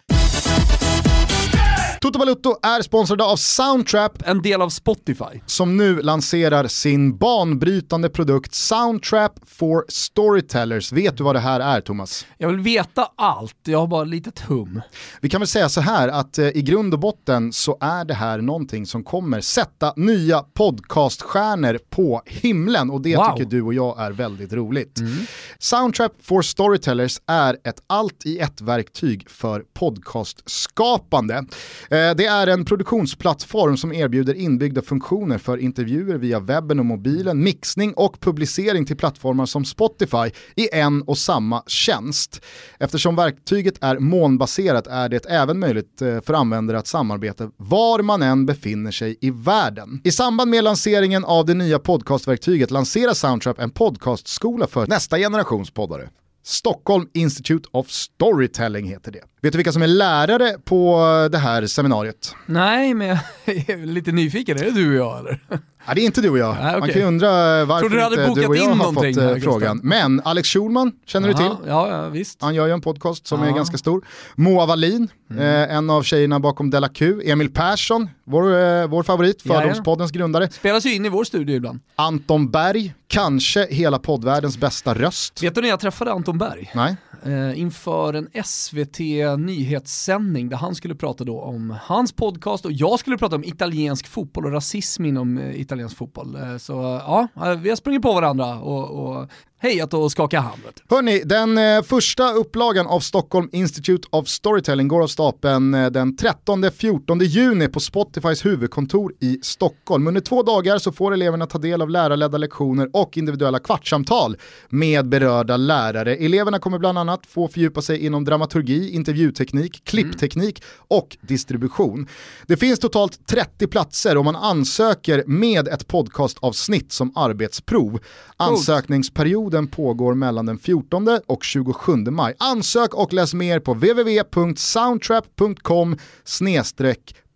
A: Toto Balutto är sponsrade av Soundtrap,
B: en del av Spotify,
A: som nu lanserar sin banbrytande produkt Soundtrap for Storytellers. Vet du vad det här är Thomas?
B: Jag vill veta allt, jag har bara lite hum.
A: Vi kan väl säga så här att eh, i grund och botten så är det här någonting som kommer sätta nya podcaststjärnor på himlen och det wow. tycker du och jag är väldigt roligt. Mm. Soundtrap for Storytellers är ett allt i ett verktyg för podcastskapande. Eh, det är en produktionsplattform som erbjuder inbyggda funktioner för intervjuer via webben och mobilen, mixning och publicering till plattformar som Spotify i en och samma tjänst. Eftersom verktyget är molnbaserat är det även möjligt eh, för användare att samarbeta var man än befinner sig i världen. I samband med lanseringen av det nya podcastverktyget lanserar Soundtrap en podcastskola för nästa generations poddare. Stockholm Institute of Storytelling heter det. Vet du vilka som är lärare på det här seminariet?
B: Nej, men jag är lite nyfiken. Är det du och jag eller?
A: Ja, det är inte du och jag. Nej, okay. Man kan ju undra varför du inte du och jag har fått här, eh, frågan. Men Alex Schulman känner Aha, du till?
B: Ja, ja, visst.
A: Han gör ju en podcast som ja. är ganska stor. Moa Wallin, mm. eh, en av tjejerna bakom Della Q. Emil Persson, vår, eh, vår favorit, Fördomspoddens grundare.
B: Spelas ju in i vår studio ibland.
A: Anton Berg, kanske hela poddvärldens bästa röst.
B: Vet du när jag träffade Anton Berg?
A: Nej.
B: Eh, inför en SVT nyhetssändning där han skulle prata då om hans podcast och jag skulle prata om italiensk fotboll och rasism inom eh, italiensk fotboll. Eh, så ja, eh, vi har sprungit på varandra och, och hejat och skakat hand.
A: Hörni, den eh, första upplagan av Stockholm Institute of Storytelling går av stapeln eh, den 13-14 juni på Spotifys huvudkontor i Stockholm. Under två dagar så får eleverna ta del av lärarledda lektioner och individuella kvartssamtal med berörda lärare. Eleverna kommer bland annat få fördjupa sig inom dramaturgi, intervjuteknik, klippteknik och distribution. Det finns totalt 30 platser och man ansöker med ett podcastavsnitt som arbetsprov. Ansökningsperiod Perioden pågår mellan den 14 och 27 maj. Ansök och läs mer på www.soundtrap.com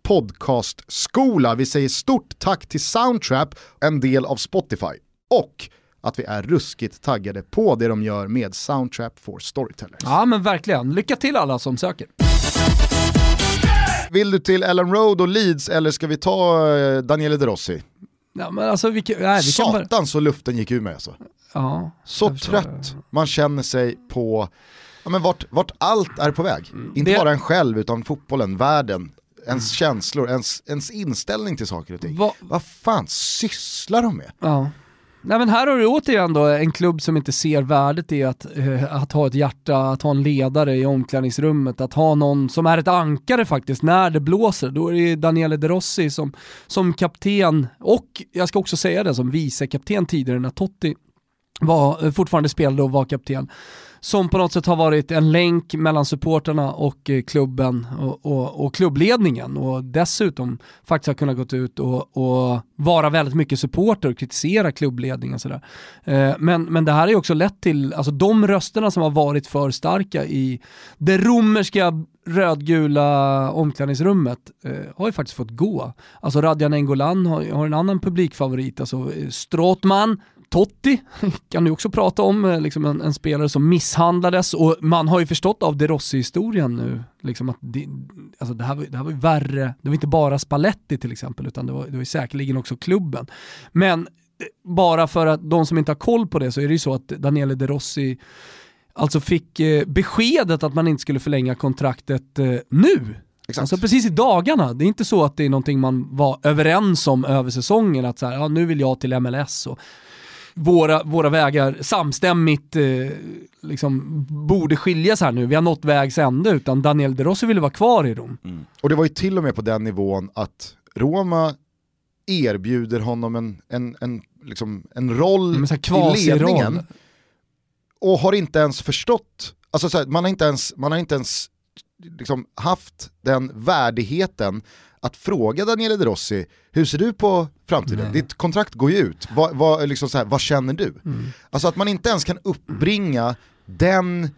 A: podcastskola. Vi säger stort tack till Soundtrap, en del av Spotify. Och att vi är ruskigt taggade på det de gör med Soundtrap for Storytellers.
B: Ja men verkligen, lycka till alla som söker.
A: Vill du till Ellen Road och Leeds eller ska vi ta eh, Daniele De Rossi?
B: Ja, men alltså, vi, nej, vi
A: Satan bara... så luften gick ur mig alltså.
B: Ja,
A: så trött man känner sig på ja, men vart, vart allt är på väg. Mm. Inte det... bara en själv utan fotbollen, världen, ens mm. känslor, ens, ens inställning till saker och ting. Va... Vad fan sysslar de med?
B: Ja. Nej men här har du återigen då en klubb som inte ser värdet i att, uh, att ha ett hjärta, att ha en ledare i omklädningsrummet, att ha någon som är ett ankare faktiskt när det blåser. Då är det Daniele De Rossi som, som kapten och jag ska också säga det som vicekapten tidigare när Totti var, eh, fortfarande spelade och var kapten som på något sätt har varit en länk mellan supporterna och eh, klubben och, och, och klubbledningen och dessutom faktiskt har kunnat gått ut och, och vara väldigt mycket supporter och kritisera klubbledningen. Sådär. Eh, men, men det här har ju också lett till, alltså de rösterna som har varit för starka i det romerska rödgula omklädningsrummet eh, har ju faktiskt fått gå. Alltså Radjan Engolan har, har en annan publikfavorit, alltså Stråtman Totti kan du också prata om, eh, liksom en, en, spelare som misshandlades och man har ju förstått av De Rossi-historien nu, liksom att det, alltså det, här var, det här var ju värre, det var inte bara Spalletti till exempel, utan det var, det var säkerligen också klubben. Men eh, bara för att de som inte har koll på det så är det ju så att Daniele De Rossi alltså fick eh, beskedet att man inte skulle förlänga kontraktet eh, nu. Exakt. Alltså precis i dagarna. Det är inte så att det är någonting man var överens om över säsongen, att så här, ja, nu vill jag till MLS och våra, våra vägar samstämmigt eh, liksom borde skiljas här nu. Vi har nått vägs ände utan Daniel De Rossi ville vara kvar i Rom.
A: Mm. Och det var ju till och med på den nivån att Roma erbjuder honom en, en, en, liksom, en roll i ledningen och har inte ens förstått, alltså så här, man har inte ens, man har inte ens liksom haft den värdigheten att fråga Daniele De Rossi, hur ser du på framtiden?
B: Nej.
A: Ditt kontrakt går ju ut, vad, vad, liksom så här, vad känner du?
B: Mm.
A: Alltså att man inte ens kan uppbringa den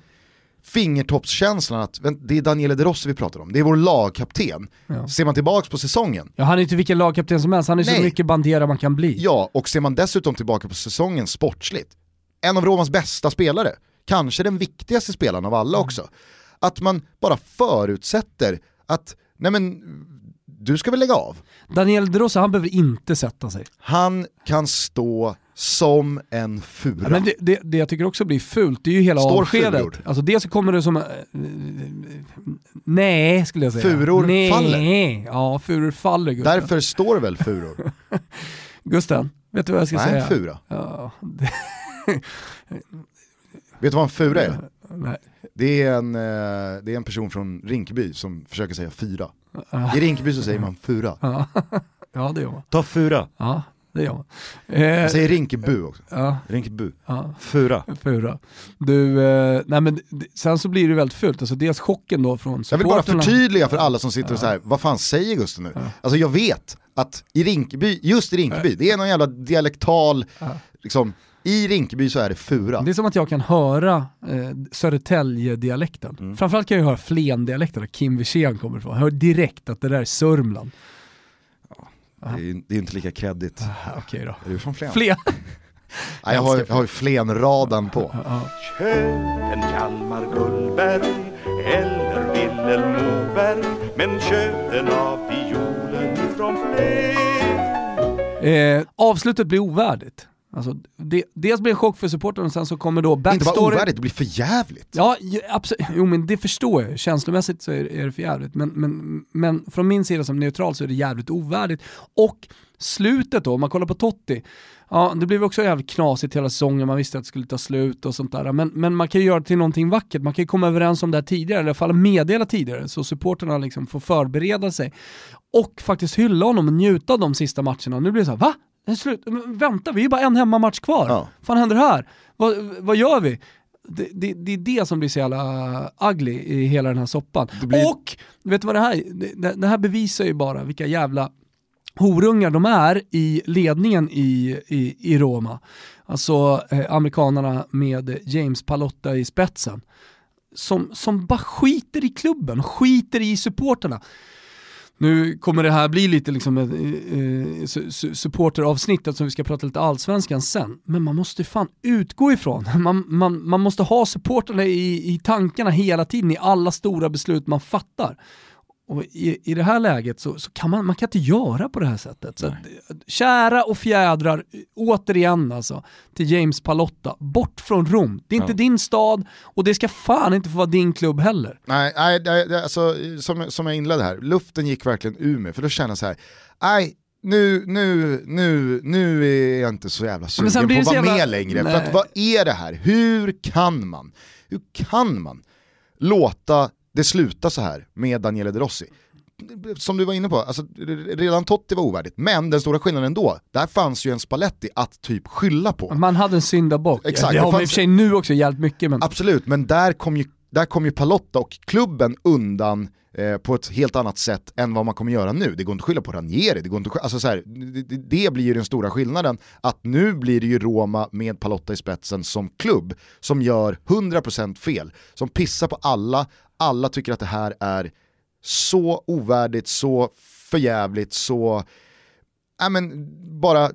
A: fingertoppskänslan att det är Daniele De Rossi vi pratar om, det är vår lagkapten.
B: Ja.
A: Ser man tillbaka på säsongen,
B: Ja, han är inte vilken lagkapten som helst, han är så
A: Nej.
B: mycket bandera man kan bli.
A: ja, och ser man dessutom tillbaka på säsongen sportsligt, en av Romas bästa spelare, kanske den viktigaste spelaren av alla också, att man bara förutsätter att, nej men, du ska väl lägga av.
B: Daniel De Rossi, han behöver inte sätta sig.
A: Han kan stå som en fura.
B: Ja, men det, det, det jag tycker också blir fult, det är ju hela
A: Står
B: avskedet.
A: furor?
B: Alltså dels så kommer det som... eh, nej, skulle jag säga.
A: Furor
B: nej.
A: faller.
B: Ja, furor faller Gusten.
A: Därför står väl furor?
B: Gusten, vet du vad jag ska
A: Nej,
B: säga?
A: en fura.
B: Ja, det,
A: Vet du vad en fura är?
B: nej.
A: Det är, en, eh, det är en person från Rinkeby som försöker säga fyra. I Rinkeby så säger man fura.
B: Ja. ja, det gör man.
D: Ta fura.
B: Ja, det gör man. Eh,
A: Jag säger Rinkeby också.
B: ja,
A: Rinkeby.
B: ja.
D: Fura.
B: Fura. Du, eh, nej men sen så blir det väldigt fult. Alltså dels chocken då från
A: Jag vill bara förtydliga för alla som sitter och säger vad fan säger Gusten nu? Alltså jag vet att i Rinkeby, just i Rinkeby, det är någon jävla dialektal, liksom, i Rinkeby så är det fura.
B: Det är som att jag kan höra eh, Södertälje-dialekten.
A: Mm.
B: Framförallt kan jag höra Flen-dialekten, där Kim Wirsén kommer ifrån. Jag hör direkt att det där är Sörmland.
A: Det är, ju- det är inte lika kreddigt.
B: Ah, Okej då.
A: Är du från Flen?
B: Flen.
A: Nej, jag har, jag har ju Flen-radan på.
E: Köp en Hjalmar Gullberg eller Vilhelm Moberg men köp den av fiolen ifrån Flen
B: Eh, avslutet blir ovärdigt. Alltså, det, dels blir det en chock för supporten och sen så kommer då
A: Inte bara
B: backstory.
A: ovärdigt, det blir för jävligt.
B: Ja, absolut. Jo men det förstår jag. Känslomässigt så är, är det för jävligt. Men, men, men från min sida som neutral så är det jävligt ovärdigt. Och slutet då, om man kollar på Totti, ja det blev också jävligt knasigt hela säsongen, man visste att det skulle ta slut och sånt där. Men, men man kan ju göra det till någonting vackert, man kan ju komma överens om det här tidigare, eller i alla fall meddela tidigare, så supporterna liksom får förbereda sig. Och faktiskt hylla honom och njuta av de sista matcherna. Nu blir det så här, va? Slut. Men Vänta, vi är ju bara en hemmamatch kvar.
A: Ja.
B: fan händer här? Vad, vad gör vi? Det, det, det är det som blir så jävla ugly i hela den här soppan.
A: blir-
B: Och, vet du vad det här det, det här bevisar ju bara vilka jävla horungar de är i ledningen i, i, i Roma. Alltså eh, amerikanerna med James Palotta i spetsen. Som, som bara skiter i klubben, skiter i supporterna. Nu kommer det här bli lite liksom ett eh, eh supporteravsnitt eftersom vi ska prata lite allsvenskan sen. Men man måste fan utgå ifrån, man, man, man måste ha supporterna i, i tankarna hela tiden i alla stora beslut man fattar. Och i, i det här läget så, så kan man, man kan inte göra på det här sättet. Så att, kära och fjädrar, återigen alltså, till James Palotta, bort från Rom. Det är inte din stad och det ska fan inte få vara din klubb heller.
A: Nej, nej det- alltså, som, som jag inledde här, luften gick verkligen ur mig, för då kände jag så här, nej, nu, nu, nu, nu är jag inte så jävla sugen på att vara
B: jävla-
A: med längre. För att vad är det här? Hur kan man, hur kan man låta det sluta så här med Daniele De Rossi? Som du var inne på, alltså, redan Totti var ovärdigt, men den stora skillnaden då, där fanns ju en Spalletti att typ skylla på.
B: Man hade en syndabock.
A: Exakt,
B: det har man i och för sig nu också jävligt mycket men...
A: Absolut, men där kom ju, där kom ju Palotta och klubben undan eh, på ett helt annat sätt än vad man kommer göra nu. Det går inte att skylla på Ranieri, det, går inte att, sky- alltså så här, det, det- det blir ju den stora skillnaden, att nu blir det ju Roma med Palotta i spetsen som klubb som gör 100% fel, som pissar på alla, alla tycker att det här är så ovärdigt, så förjävligt, så, ja men bara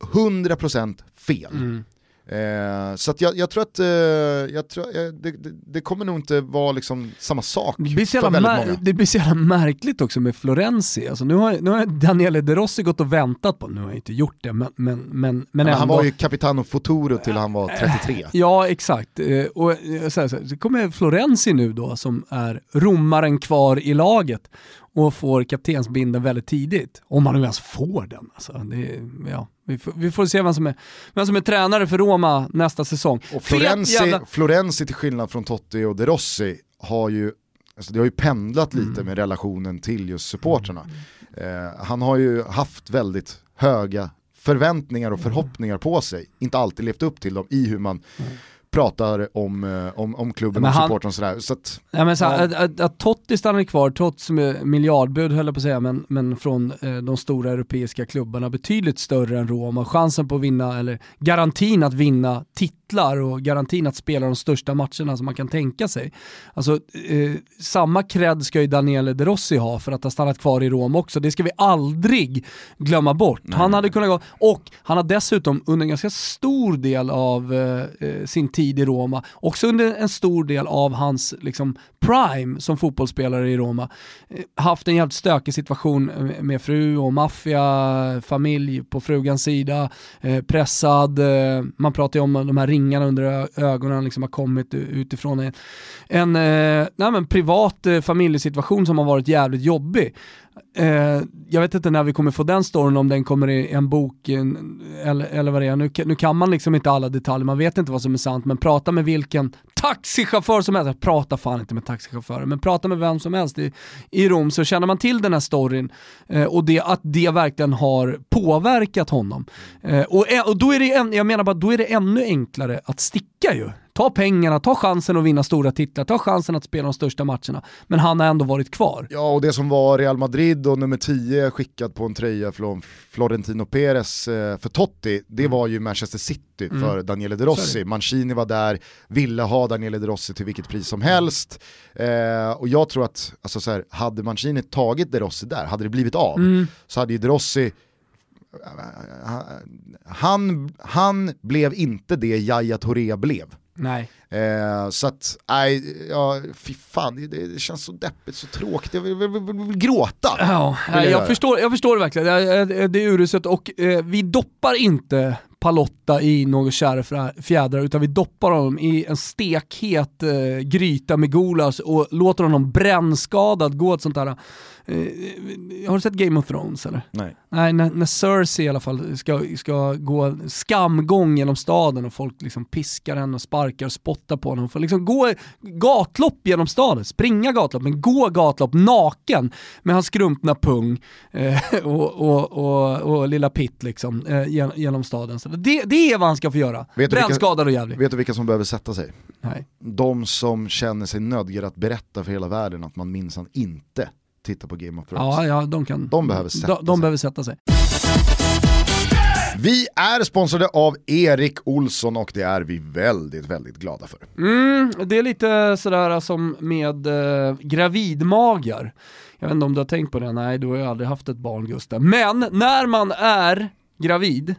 A: 100% fel.
B: Mm.
A: Eh, så att jag, jag tror att eh, jag tror, eh, det, det, kommer nog inte vara liksom samma sak
B: Det blir,
A: för väldigt många.
B: det blir så jävla märkligt också med Florenzi. Alltså nu, har, nu har Daniele De Rossi gått och väntat på, nu har jag inte gjort det, men, men, men, men ändå.
A: han var ju Capitano Futuro till han var 33.
B: Ja, exakt. Eh, Och eh, så här, så här, så kommer Florenzi nu då, som är romaren kvar i laget. Och får kaptensbinden väldigt tidigt. Om man nu ens får den. Alltså, det, ja, vi, får, vi får se vem som, är, vem som är tränare för Roma nästa säsong.
A: Och Florenzi, jävla... Florenzi till skillnad från Totti och De Rossi har ju, alltså det har ju pendlat lite mm. med relationen till just supporterna. Mm. Eh, han har ju haft väldigt höga förväntningar och förhoppningar på sig, inte alltid levt upp till dem i hur man mm pratar om, eh, om, om klubben och supporten och sådär. Så att,
B: ja, men så, ja. att, att, att, Totti stannar kvar trots miljardbud höll jag på att säga, men, men från eh, de stora europeiska klubbarna betydligt större än Roma. Chansen på att vinna, eller garantin att vinna titlar och garantin att spela de största matcherna som man kan tänka sig. Alltså, eh, samma cred ska ju Daniele De Rossi ha för att ha stannat kvar i Rom också. Det ska vi aldrig glömma bort. Nej. Han hade kunnat gå, och han har dessutom under en ganska stor del av eh, eh sin tid tid i Roma, också under en stor del av hans liksom, prime som fotbollsspelare i Roma, eh, haft en jävligt stökig situation eh, med fru och maffia, familj på frugans sida, eh, pressad, eh, man pratar ju om de här ringarna under ögonen liksom har kommit utifrån en, en nej men privat familjesituation som har varit jävligt jobbig. Eh, jag vet inte när vi kommer få den storyn, om den kommer i en bok en, eller, eller vad det är. Nu, nu kan man liksom inte alla detaljer, man vet inte vad som är sant, men prata med vilken taxichaufför som helst, prata fan inte med taxichaufförer, men prata med vem som helst i, i Rom så känner man till den här storyn eh, och det, att det verkligen har påverkat honom. Eh, och, eh, och då är det, en, jag menar bara, då är det ännu enklare att sticka ju ta pengarna, ta chansen att vinna stora titlar, ta chansen att spela de största matcherna. Men han har ändå varit kvar.
A: Ja, och det som var Real Madrid och nummer 10 skickad på en tröja från Florentino Perez eh, för Totti, det mm. var ju Manchester City mm. för Daniele De Rossi. Mancini var där, ville ha Daniele De Rossi till vilket pris som helst. Eh, och jag tror att, alltså så här, hade Mancini tagit De Rossi där, hade det blivit av, mm. så hade ju De Rossi han, han blev inte det Yahya Touré blev.
B: Nej.
A: Eh, så att, nej, ja, fy fan, det, det, känns så deppigt, så tråkigt, jag vill, vill, vill, vill gråta.
B: Ja, jag, jag förstår, jag förstår det verkligen, det, det är uruset och eh, vi doppar inte Palotta i kära fjädrar utan vi doppar honom i en stekhet eh, gryta med Golas och låter honom brännskadad gå ett sånt Eh, har du sett Game of Thrones eller?
A: Nej.
B: Nej, när, när Cersei i alla fall ska, ska gå skamgång genom staden och folk liksom piskar henne och sparkar och spottar på henne. Hon får liksom gå gatlopp genom staden, springa gatlopp, men gå gatlopp naken med hans skrumpna pung eh, och, och, och, och, lilla Pitt liksom eh, genom staden. Så det, det är vad han ska få göra. Brännskadad och jävlig.
A: Vet du vilka som behöver sätta sig?
B: Nej.
A: De som känner sig nödgade att berätta för hela världen att man minsann inte titta på Game of Thrones.
B: Ja, ja de, kan,
A: de behöver sätta
B: de, de sig. Behöver sätta sig.
A: Vi är sponsrade av Erik Olsson och det är vi väldigt, väldigt glada för.
B: Mm, det är lite sådär som med eh, gravidmagar. Jag vet inte om du har tänkt på det, nej du har ju aldrig haft ett barn Gustav. Men när man är gravid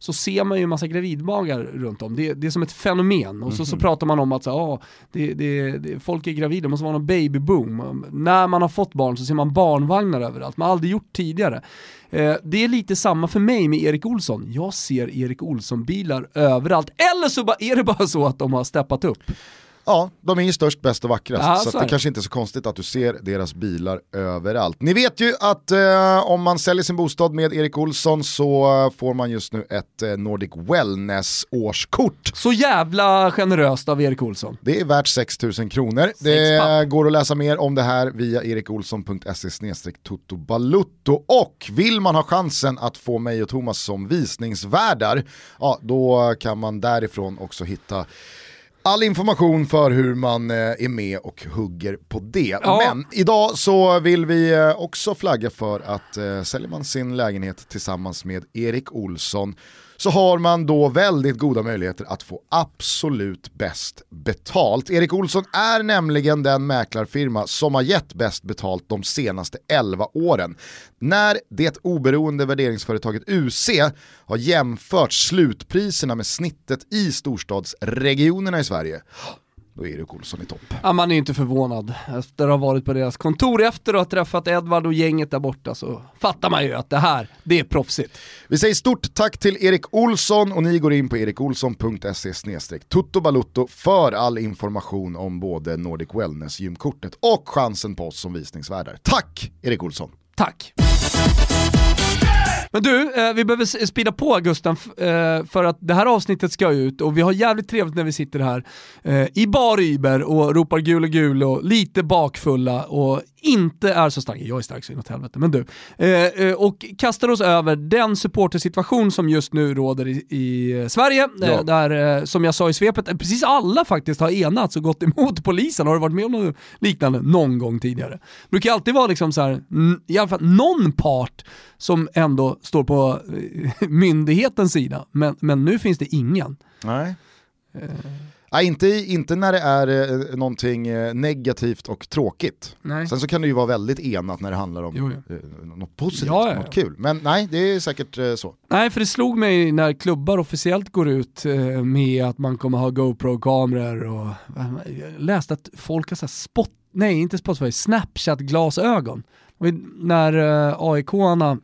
B: så ser man ju en massa gravidmagar runt om. Det, det är som ett fenomen. Och så, så mhm. pratar man om att så, ah, det, det, det, folk är gravida, det måste vara någon babyboom. När man har fått barn så ser man barnvagnar överallt, man har aldrig gjort tidigare. Eh, det är lite samma för mig med Erik Olsson. Jag ser Erik Olsson-bilar överallt. Eller så är det bara så att de har steppat upp.
A: Ja, de är ju störst, bäst och vackrast. Ja, så, så det kanske inte är så konstigt att du ser deras bilar överallt. Ni vet ju att eh, om man säljer sin bostad med Erik Olsson så får man just nu ett eh, Nordic Wellness årskort.
B: Så jävla generöst av Erik Olsson.
A: Det är värt 6 000 kronor. Det går att läsa mer om det här via erikolsson.se totobalutto och vill man ha chansen att få mig och Thomas som visningsvärdar, ja då kan man därifrån också hitta all information för hur man eh, är med och hugger på det. Ja. Men idag så vill vi eh, också flagga för att eh, säljer man sin lägenhet tillsammans med Erik Olsson så har man då väldigt goda möjligheter att få absolut bäst betalt. Erik Olsson är nämligen den mäklarfirma som har gett bäst betalt de senaste 11 åren. När det oberoende värderingsföretaget UC har jämfört slutpriserna med snittet i storstadsregionerna i Sverige då är Erik Olsson i topp.
B: Ja, man är ju inte förvånad. Efter att ha varit på deras kontor efter att ha träffat Edvard och gänget där borta så fattar man ju att det här, det är proffsigt.
A: Vi säger stort tack till Erik Olsson och ni går in på erikolsson.se tuttobalutto för all information om både Nordic Wellness-gymkortet och chansen på oss som visningsvärdar. Tack Erik Olsson!
B: Tack! Men du, eh, vi behöver spida speeda på Gusten eh, för att det här avsnittet ska ut och vi har jävligt trevligt när vi sitter här eh, i bar Iber och ropar gul och gul och lite bakfulla och inte är så starka, jag är stark så inåt helvete, men du. Eh, eh, och kastar oss över den supportersituation som just nu råder i, i Sverige, eh,
A: Ja.
B: där eh, som jag sa i svepet, eh, precis alla faktiskt har enats och gått emot polisen. Har du varit med om något liknande någon gång tidigare? Det brukar alltid vara liksom så här, i alla fall någon part som ändå står på eh, myndighetens sida, men, men nu finns det ingen.
A: Nej. Nej, inte, inte när det är eh, någonting eh, negativt och tråkigt.
B: Nej.
A: Sen så kan det ju vara väldigt enat när det handlar om
B: Jo,
A: eh, något positivt,
B: Ja, ja, ja.
A: något kul. Men nej, det är säkert eh, så.
B: Nej, för det slog mig när klubbar officiellt går ut med att man kommer ha GoPro-kameror och jag läste att folk har så spot, nej inte Spotify, Snapchat-glasögon. När AIK-arna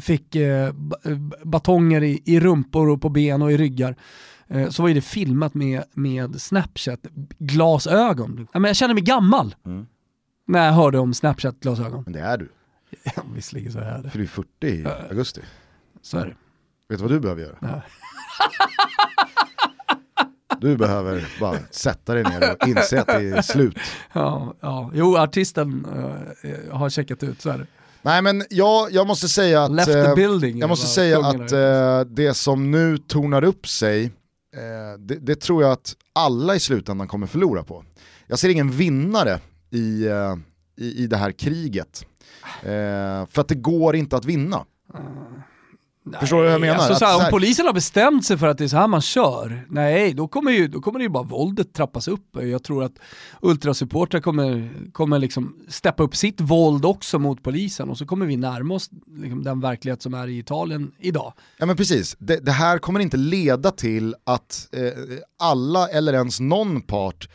B: fick ba- batonger i, i rumpor och på ben och i ryggar så var ju det filmat med, med Snapchat-glasögon. Ja, men jag känner mig gammal
A: Mm.
B: när jag hörde om Snapchat-glasögon.
A: Men det är du,
B: Ja, visserligen så är det.
A: för du är 40 i augusti.
B: Så är det.
A: Vet du vad du behöver göra?
B: Nej.
A: Du behöver bara sätta dig ner och inse att det är slut.
B: Ja, ja. Jo, artisten eh, har checkat ut, så är det.
A: Nej men jag, jag måste säga att,
B: Left the
A: eh,
B: building.
A: jag måste säga att eh, det som nu tornar upp sig, eh, det, det tror jag att alla i slutändan kommer förlora på. Jag ser ingen vinnare i, eh, i, i det här kriget. Eh, för att det går inte att vinna. Mm. Förstår du vad jag menar?
B: Alltså,
A: Att
B: så här,
A: så
B: om polisen har bestämt sig för att det är så här man kör, nej då kommer, ju, då kommer det ju bara våldet trappas upp. Jag tror att ultrasupportrar kommer, kommer liksom steppa upp sitt våld också mot polisen och så kommer vi närma oss liksom, den verklighet som är i Italien idag.
A: Ja men precis, det, det här kommer inte leda till att eh, alla eller ens någon part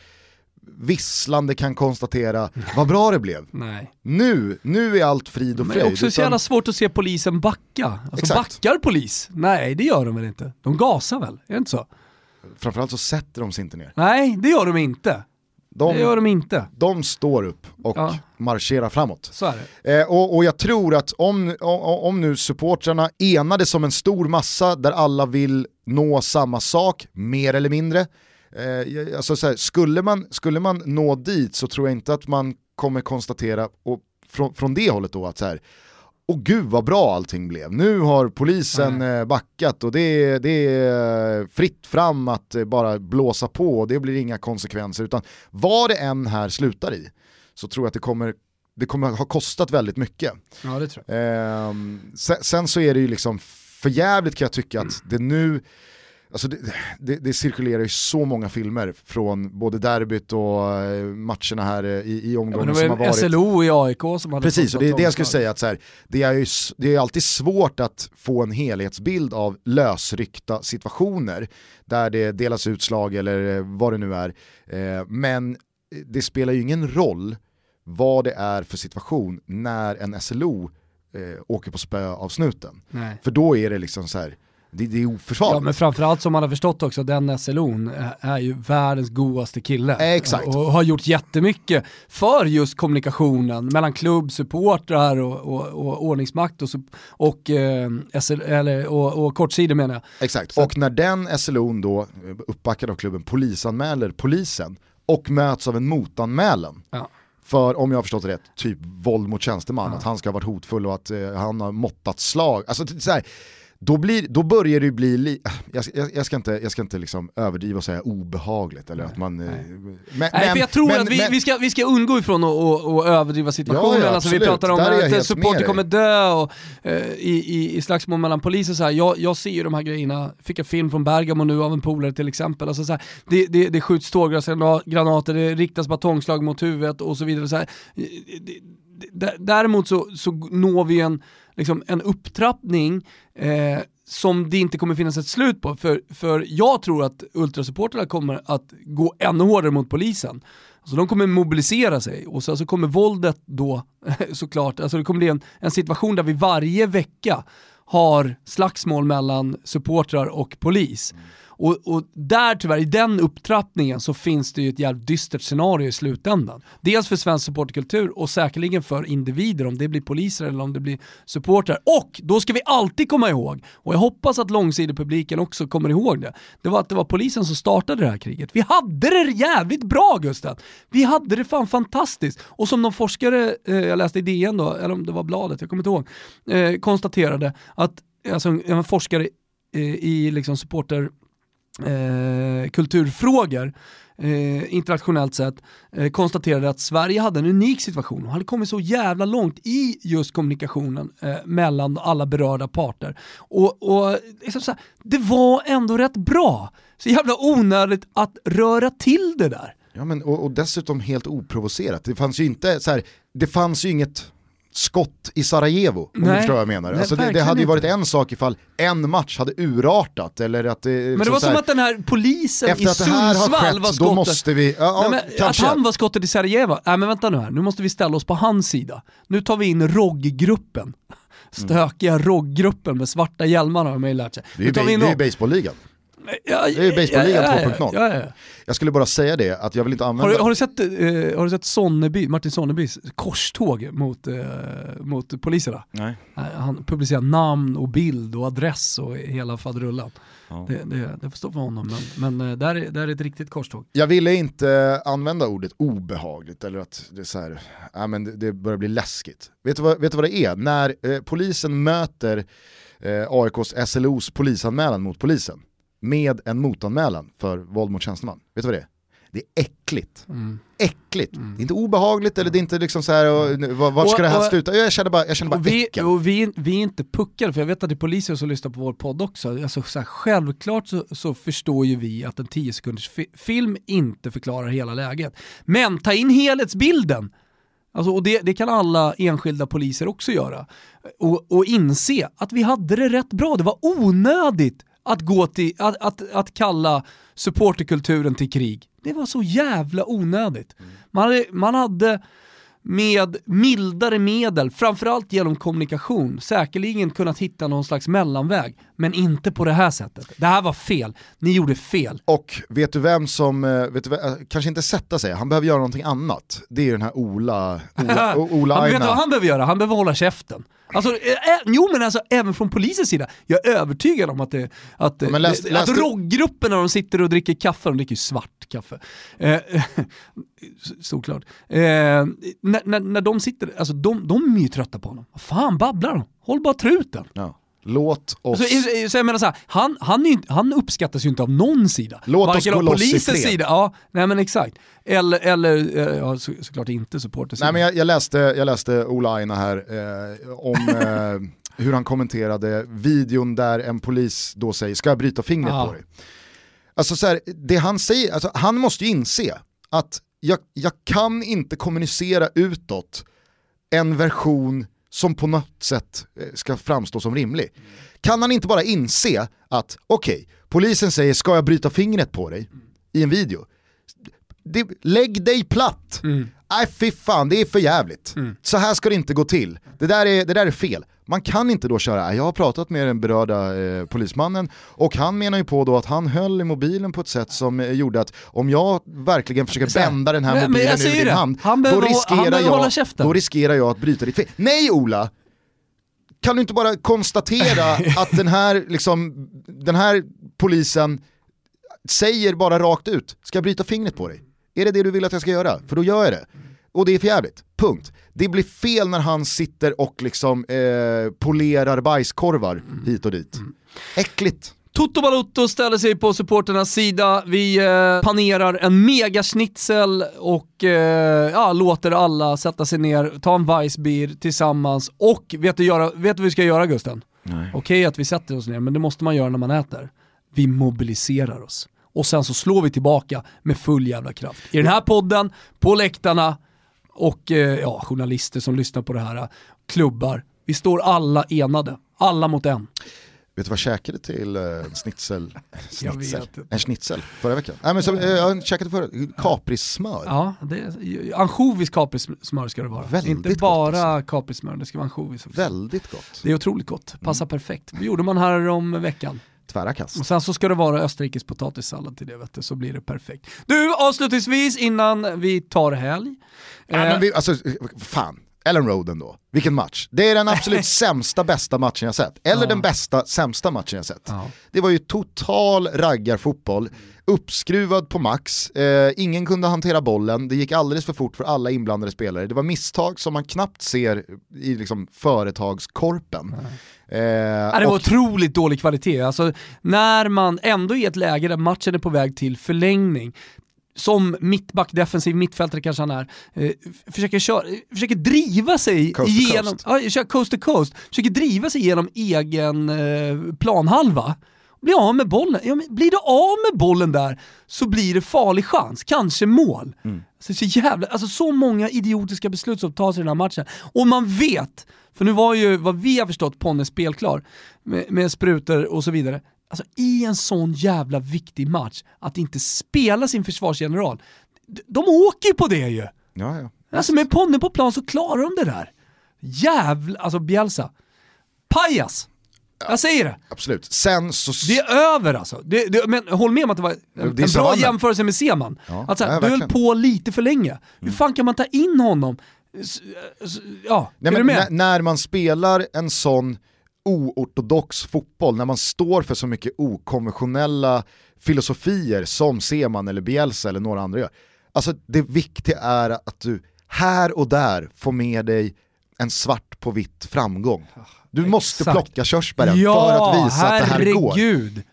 A: visslande kan konstatera vad bra det blev.
B: Nej.
A: Nu, nu är allt frid och
B: Men
A: fröjd.
B: det är också så jävla svårt att se polisen backa. Alltså
A: Exakt.
B: backar polis? Nej det gör de väl inte? De gasar väl? Är det inte så?
A: Framförallt så sätter de sig inte ner.
B: Nej det gör de inte.
A: De,
B: Det gör de inte.
A: de står upp och
B: Ja.
A: marscherar framåt.
B: Så är det.
A: Eh, och, och jag tror att om, om, om nu supportrarna enades som en stor massa där alla vill nå samma sak, mer eller mindre, eh, alltså så här, skulle, man, skulle man nå dit så tror jag inte att man kommer konstatera, och från, från det hållet då, att så här, Åh gud vad bra allting blev. Nu har polisen eh, backat och det är, det är fritt fram att eh, bara blåsa på och det blir inga konsekvenser. Utan vad det än här slutar i så tror jag att det kommer, det kommer ha kostat väldigt mycket.
B: Ja det tror jag.
A: Ehm, sen, sen så är det ju liksom för jävligt kan jag tycka att det nu, alltså det, det, det cirkulerar ju så många filmer från både derbyt och eh, matcherna här eh, i, i
B: Ja,
A: omgången
B: det
A: som har varit.
B: SLO i AIK som hade
A: Precis, och det är det jag skulle säga att så här, det, är ju, det är alltid svårt att få en helhetsbild av lösryckta situationer där det delas ut slag eller eh, vad det nu är. Men det spelar ju ingen roll vad det är för situation när en SLO åker på spö av snuten.
B: Nej.
A: För då är det liksom så här, det, det är oförsvarligt.
B: Ja men framförallt som man har förstått också, den SLO'n är- är ju världens godaste kille.
A: Eh, exakt.
B: Och har gjort jättemycket för just kommunikationen mellan klubb, supportrar och, och, och ordningsmakt och, och, eh, SL, eller, och, och kortsidor menar jag.
A: Exakt,
B: Så-
A: och när den SLO'n då, eh, uppbackad av klubben, polisanmäler polisen och möts av en motanmälan
B: Ja.
A: för, om jag har förstått det rätt, typ våld mot tjänsteman, att han ska ha varit hotfull och att eh, han har måttat slag. Alltså, så här, då, blir, då börjar det bli, li- jag, jag, jag ska inte, jag ska inte liksom överdriva och säga obehagligt eller att man... eh, Men,
B: Nej, för jag tror
A: men-
B: att vi,
A: men-
B: vi, ska, vi ska undgå ifrån att överdriva situationen.
A: Ja, ja,
B: alltså vi pratar om att supporter kommer dö och, eh, i, i, i slagsmål mellan poliser. Så här. Jag, jag ser ju de här grejerna, fick en film från Bergamo nu av en polare till exempel. Alltså, så här, det, det, det skjuts tårgasgranater, det riktas batongslag mot huvudet och så vidare. Så här. D- Däremot så, så når vi en, liksom, en upptrappning eh, som det inte kommer finnas ett slut på. För, för jag tror att ultrasupportrarna kommer att gå ännu hårdare mot polisen. Alltså de kommer mobilisera sig och sen så alltså, kommer våldet då såklart, alltså det kommer bli en, en situation där vi varje vecka har slagsmål mellan supportrar och polis. Mm. Och, och, där tyvärr, i den upptrappningen så finns det ju ett jävligt dystert scenario i slutändan. Dels för svensk supportkultur och säkerligen för individer, om det blir poliser eller om det blir supportrar. Och då ska vi alltid komma ihåg, och jag hoppas att långsidepubliken också kommer ihåg det, det var att det var polisen som startade det här kriget. Vi hade det jävligt bra Gustav! Vi hade det fan fantastiskt. Och som någon forskare, eh, jag läste i DN då, eller om det var bladet, jag kommer inte ihåg, eh, konstaterade att alltså, en forskare eh, i liksom supporter eh, kulturfrågor eh, internationellt sett eh, konstaterade att Sverige hade en unik situation och hade kommit så jävla långt i just kommunikationen eh, mellan alla berörda parter. Och, och liksom så här, det var ändå rätt bra. Så jävla onödigt att röra till det där.
A: Ja men och, och dessutom helt oprovocerat. Det fanns ju inte så här, det fanns ju inget skott i Sarajevo, om Nej. du förstår vad jag menar. Nej, alltså det, det, hade ju varit en sak ifall en match hade urartat eller att det...
B: Men det var som här, att den här polisen i Sundsvall var skottet.
A: Då måste vi, ja, Nej,
B: att han var skottet i Sarajevo, nej men vänta nu här, nu måste vi ställa oss på hans sida. Nu tar vi in ROG-gruppen. Stökiga mm. ROG-gruppen med svarta hjälmar har man ju lärt sig.
A: Det är ju baseballligan. Ja, det är baseballligan ja, ja, 2.0. Ja, ja, Jag skulle bara säga det, att jag vill inte använda...
B: Har du, har du sett, eh, har du sett Sonneby, Martin Sonnebys korståg mot, eh, mot poliserna?
A: Nej.
B: Han publicerar namn och bild och adress och hela faderullan. Ja. Det, det, det får stå för honom, men, men eh, där, är, där är ett riktigt korståg.
A: Jag ville inte använda ordet obehagligt eller att det, är så här, ja, men det, det börjar bli läskigt. Vet du vad, vet du vad det är? När eh, polisen möter eh, AIKs SLOs polisanmälan mot polisen, med en motanmälan för våld mot tjänsteman. Vet du vad det är? Det är äckligt. Mm. Äckligt. Mm. Det är inte obehagligt eller det är inte liksom så här, och, vart ska och, det här och, sluta? Jag känner bara, jag känner bara
B: och vi,
A: äckel.
B: Och vi, vi är inte puckade, för jag vet att det är poliser som lyssnar på vår podd också. Alltså, så här, självklart så, så, förstår ju vi att en 10 sekunders fi film inte förklarar hela läget. Men ta in helhetsbilden! Alltså, och det, det, kan alla enskilda poliser också göra. Och, och inse att vi hade det rätt bra, det var onödigt att, gå till, att, att, att kalla supporterkulturen till krig. Det var så jävla onödigt. Man hade, man hade med mildare medel, framförallt genom kommunikation, säkerligen kunnat hitta någon slags mellanväg. Men inte på det här sättet. Det här var fel. Ni gjorde fel.
A: Och vet du vem som, eh, vet du, eh, kanske inte sätta sig, han behöver göra någonting annat. Det är den här Ola, Ola, Ola
B: Han vet vad han behöver göra? Han behöver hålla käften. Alltså, äh, jo men alltså även från polisens sida, jag är övertygad om att, det, att, ja, läs, det, läs att roggruppen när de sitter och dricker kaffe, de dricker ju svart kaffe, eh, såklart. Eh, när, när, när de sitter, alltså de, de är ju trötta på honom. Vad fan babblar de? Håll bara truten.
A: Ja. Låt oss... Så,
B: så jag menar så här, han, han, han uppskattas ju inte av någon sida.
A: Låt Varken oss gå i fred.
B: sida, ja, nej men exakt. Eller, eller eh, ja, så, såklart inte supportersidan.
A: Nej men jag, jag, läste, jag läste Ola Aina här eh, om eh, hur han kommenterade videon där en polis då säger ska jag bryta fingret ja. på dig? Alltså så här, det han säger, alltså, han måste ju inse att jag, jag kan inte kommunicera utåt en version som på något sätt eh, ska framstå som rimlig. Kan han inte bara inse att, okej, okay, polisen säger ska jag bryta fingret på dig i en video. Det, lägg dig platt. Mm. Nej fy fan, det är för jävligt. Mm. Så här ska det inte gå till. Det där är, det där är fel. Man kan inte då köra, jag har pratat med den berörda eh, polismannen och han menar ju på då att han höll i mobilen på ett sätt som eh, gjorde att om jag verkligen försöker bända den här men, mobilen ur din hand, då riskerar, jag, då riskerar jag att bryta ditt fel. Nej Ola! Kan du inte bara konstatera att den här, liksom, den här polisen säger bara rakt ut, ska jag bryta fingret på dig? Är det det du vill att jag ska göra? För då gör jag det. Och det är för jävligt. punkt. Det blir fel när han sitter och liksom eh, polerar bajskorvar mm. hit och dit. Mm. Äckligt.
B: Toto Balotto ställer sig på supporternas sida, vi eh, panerar en megaschnitzel och eh, ja, låter alla sätta sig ner, ta en Weissbier tillsammans och vet du, göra, vet du vad vi ska göra Gusten? Okej okay, att vi sätter oss ner, men det måste man göra när man äter. Vi mobiliserar oss och sen så slår vi tillbaka med full jävla kraft. I den här podden, på läktarna och eh, ja, journalister som lyssnar på det här, klubbar. Vi står alla enade, alla mot en.
A: Vet du vad jag käkade till eh, en schnitzel? Schnitzel. En schnitzel förra veckan. Nej, men så, eh, jag käkade förra, kaprissmör.
B: Ja, det ansjovis kaprismör ska det vara.
A: Väldigt
B: Inte bara
A: alltså.
B: kaprismör, det ska vara ansjovis också.
A: Väldigt gott.
B: Det är otroligt gott, passar perfekt. Det gjorde man här om veckan.
A: Tvära kast.
B: Och sen så ska det vara Österrikes potatissallad till det vet du, så blir det perfekt. Du, avslutningsvis innan vi tar helg.
A: Ja,
B: eh,
A: men vi, alltså, fan, Ellen Roden då. Vilken match. Det är den absolut sämsta bästa matchen jag sett. Eller
B: Ja.
A: den bästa sämsta matchen jag sett.
B: Ja.
A: Det var ju total raggarfotboll, uppskruvad på max, eh, ingen kunde hantera bollen, det gick alldeles för fort för alla inblandade spelare. Det var misstag som man knappt ser i liksom, företagskorpen. Eh,
B: Ja, det var
A: och-
B: otroligt dålig kvalitet. Alltså, när man ändå är i ett läge där matchen är på väg till förlängning, som mittback, defensiv mittfältare kanske han är, eh, försöker, köra, försöker driva sig
A: Coast
B: igenom,
A: coast.
B: Ja, coast to coast, försöker driva sig igenom egen eh, planhalva. Blir av med bollen. Ja, blir du av med bollen där så blir det farlig chans, kanske mål.
A: Mm.
B: Så, så, jävla, alltså så många idiotiska beslut som tas i den här matchen. Och man vet, för nu var ju vad vi har förstått Ponne spelklar med, med sprutor och så vidare. Alltså i en sån jävla viktig match, att inte spela sin försvarsgeneral. De, åker ju på det ju!
A: Ja, ja.
B: Alltså med Ponne på plan så klarar de det där. Jävla, alltså Bielsa. Pajas! Jag säger det.
A: Absolut. Sen så...
B: Det är över alltså. Det, det, men håll med om att det var en,
A: Det
B: en bra jämförelse med Seman.
A: Ja,
B: att så här,
A: ja,
B: du höll.
A: Mm.
B: på lite för länge. Hur fan kan man ta in honom? S- Ja,
A: Nej,
B: är
A: men
B: du med?
A: när, när man spelar en sån oortodox fotboll, när man står för så mycket okonventionella filosofier som Seman eller Bielsa eller några andra gör. Alltså det viktiga är att du här och där får med dig en svart på vitt framgång. Du måste
B: exakt.
A: plocka körsbären
B: ja,
A: för att visa att det här går.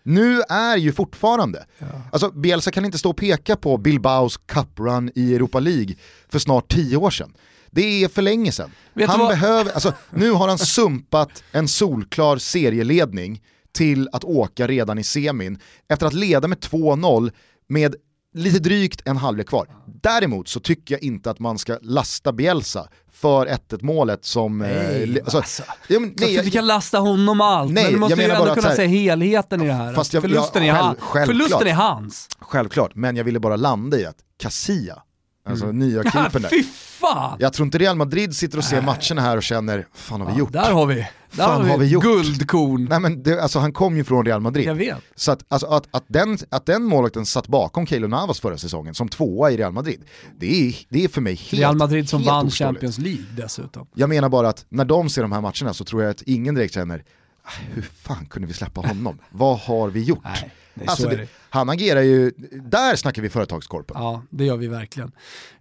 A: Nu är ju fortfarande, alltså Bielsa kan inte stå och peka på Bilbaos cuprun i Europa League för snart tio år sedan. Det är för länge sedan.
B: Vet
A: han behöver, alltså, nu har han sumpat en solklar serieledning till att åka redan i semin efter att leda med 2-0 med lite drygt en halvlek kvar. Däremot så tycker jag inte att man ska lasta Bielsa för 1-1 målet som... eh,
B: Nej,
A: alltså,
B: alltså.
A: ja, men,
B: Nej,
A: nej,
B: du kan lasta honom allt,
A: Nej,
B: men du måste
A: jag
B: ju ändå kunna
A: här-
B: se helheten i det här.
A: Fast jag-
B: Förlusten,
A: ja,
B: är, han, förlusten är hans.
A: Självklart, men jag ville bara landa i att Casilla, alltså nya keepern där,
B: Fy fan!
A: jag tror inte Real Madrid sitter och ser matcherna här och känner, fan har vi gjort?
B: Där har vi,
A: Fan, har vi gjort?
B: guldkorn.
A: Nej men det, alltså, han kom ju från Real Madrid.
B: Jag vet.
A: Så att, alltså, att, att, den, att den målvakten satt bakom Keylor Navas förra säsongen som tvåa i Real Madrid, det är, det är för mig helt
B: Real Madrid som vann. Champions League dessutom.
A: Jag menar bara att när de ser de här matcherna så tror jag att ingen direkt känner, "Ah, hur fan kunde vi släppa honom? Vad har vi gjort?
B: Nej, nej,
A: alltså, det. han agerar ju, där snackar vi företagskorpen.
B: Ja, det gör vi verkligen.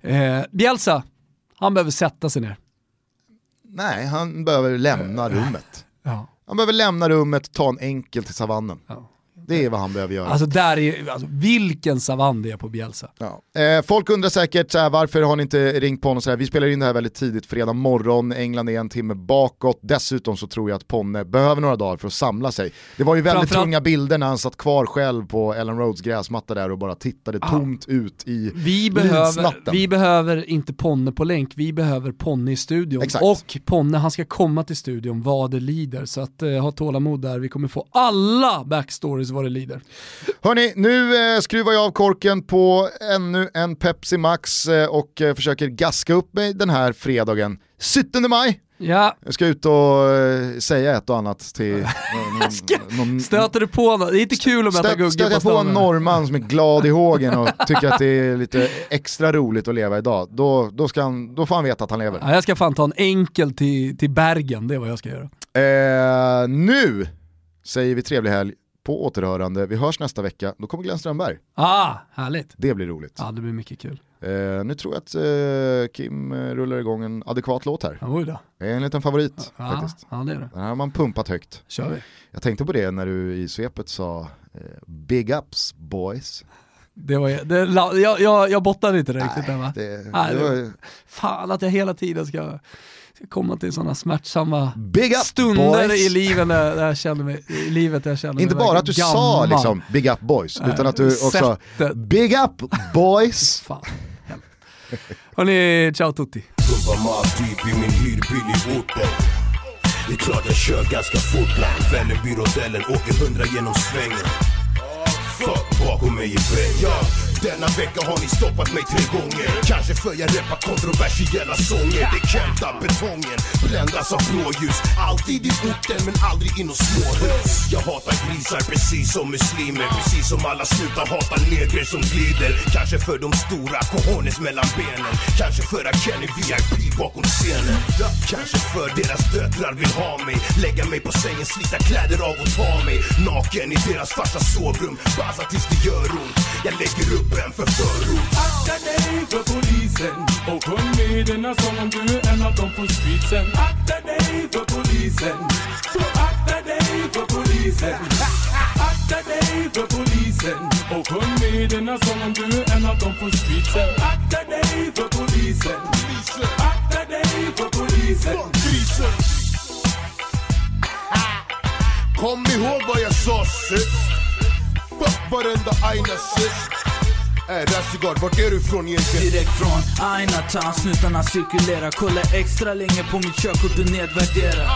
B: Eh, Bielsa, han behöver sätta sig ner.
A: Nej, han behöver lämna rummet.
B: Ja.
A: Han behöver lämna rummet, ta en enkel till savannen.
B: Ja.
A: Det är vad han behöver göra.
B: Alltså där är, alltså, vilken savann det är på Bielsa.
A: Ja. Eh, folk undrar säkert så här, varför har ni inte ringt Ponne och så här. Vi spelar in det här väldigt tidigt, fredag morgon, England är en timme bakåt. Dessutom så tror jag att Ponne behöver några dagar för att samla sig. Det var ju väldigt
B: Framförallt-
A: tunga bilder när han satt kvar själv på Ellen Roads gräsmatta där och bara tittade tomt ut i
B: Vi behöver, vi behöver inte Ponne på länk, vi behöver Ponne i studion.
A: Exakt.
B: Och Ponne, han ska komma till studion vad det lider. Så att, eh, ha tålamod där, vi kommer få alla backstories vad det lider.
A: Hörni, nu eh, skruvar jag av korken på ännu en Pepsi Max eh, och eh, försöker gaska upp mig den här fredagen. 17 maj!
B: Ja,
A: Jag ska ut och eh, säga ett och annat till någon, någon,
B: stöter du på något? Det är inte kul att möta
A: Stö,
B: Gugge
A: stöter
B: på
A: jag på en norrman som är glad i hågen och tycker att det är lite extra roligt att leva idag, då, då, ska han, då får han veta att han lever.
B: Ja, jag ska fan ta en enkel till, till Bergen, det är vad jag ska göra.
A: Eh, nu säger vi trevlig helg, på återhörande. Vi hörs nästa vecka, då kommer Glenn Strömberg.
B: Ah, härligt.
A: Det blir roligt.
B: Ja, det blir mycket kul.
A: Eh, nu tror jag att eh, Kim rullar igång en adekvat låt här.
B: Oj då.
A: En liten favorit
B: Ja,
A: faktiskt.
B: ja, det är det.
A: Den här har man pumpat högt.
B: kör vi.
A: Jag tänkte på det när du i svepet sa eh, Big ups boys.
B: Det var, det, jag, jag, jag bottnade inte riktigt där va?
A: Det,
B: Nej,
A: det var,
B: Fan att jag hela tiden ska komma till sådana smärtsamma
A: Big up
B: stunder
A: boys.
B: i, livet där, där jag känner mig, i livet jag känner
A: Inte
B: mig
A: bara att du
B: verkligen
A: sa
B: gammal.
A: liksom big up boys,
B: Nej,
A: utan att du också
B: sättet.
A: big up boys.
B: Fan. Hörni, ciao tutti.
D: Orten Det är klart jag kör ganska fort bland Vällingby-rondellen, åker hundra genom svängen Fuck bakom mig i väggen ja, denna vecka har ni stoppat mig tre gånger. Kanske för jag rappar kontroversiella sånger. Det kända betongen bländas av blåljus. Alltid i orten men aldrig inom småhus. Jag hatar grisar precis som muslimer. Precis som alla snutar hatar negrer som glider. Kanske för de stora cojones mellan benen. Kanske för att Kenny VIP bakom scenen. Kanske för deras döttrar vill ha mig. Lägga mig på sängen, slita kläder av och ta mig. Naken i deras farsas sovrum baza tills det gör ont. Jag lägger upp en för förort
F: Akta dig för polisen och sjung med denna sång om du är en av dem på streetsen. Akta dig för polisen. Akta dig för polisen. Akta dig för polisen och sjung med denna sång om du är en av dem på streetsen. Akta dig för polisen. Akta dig för polisen.
D: Kom ihåg vad jag sa sist Fuck varenda aina sist Äh, Ey Rasigard, vart är du ifrån egentligen?
G: Direkt från Aina snutarna cirkulerar. Kollar extra länge på mitt körkort och nedvärderar.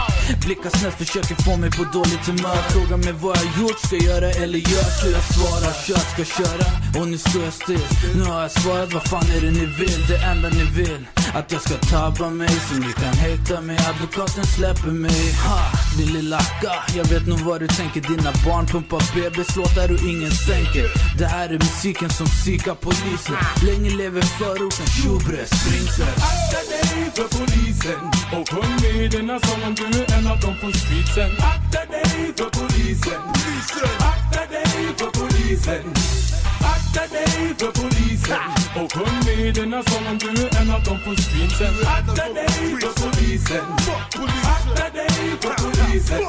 G: Blickar snett, försöker få mig på dåligt humör. Frågar mig vad jag gjort, ska göra eller gör Så jag svarar, kör, ska köra. Och nu står jag still. Nu har jag svarat, vad fan är det ni vill? Det enda ni vill. Att jag ska tabba mig så ni kan hejta mig. Advokaten släpper mig. Ha, din lilla akka Jag vet nog vad du tänker. Dina barn pumpar bebislåtar och ingen sänker Det här är musiken som psykar polisen. Länge lever förorten, tjobre, springsen
F: Akta dig för polisen. Och sjung med denna sång om du är en av dem från spritsen. Akta dig för polisen. Akta dig för polisen. Akta dig för polisen och sjung med denna sång om du är en av dem på streetsen. Akta dig för polisen. Akta dig för polisen.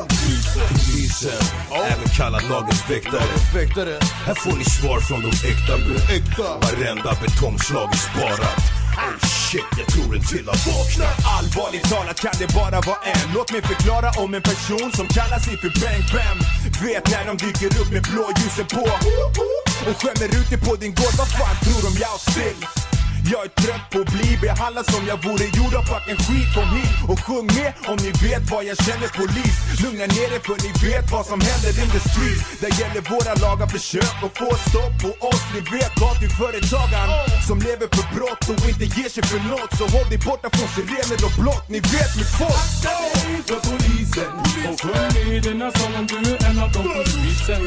D: Polisen, även kallad lagens väktare. Här får ni svar från de äkta. Varenda betongslag är sparat. Oh shit, jag tror en till har vaknat.
H: Allvarligt talat kan det bara vara en Låt mig förklara om en person som kallar sig för Bang Bam Vet när de dyker upp med blåljusen på och skämmer ut dig på din gård, vad fan tror de jag still? Jag är trött på att bli behandlad som jag vore gjord av fucking skit Kom hit och sjung med om ni vet vad jag känner polis. Lugna ner er för ni vet vad som händer in the street. Där gäller våra lagar, försök att få stopp på oss. Ni vet gatuföretagaren som lever på brott och inte ger sig för nåt. Så håll dig borta från sirener och blått, ni vet mitt folk.
F: Akta dig för polisen. Och sjung med denna sång om du är en av dem på streetsen.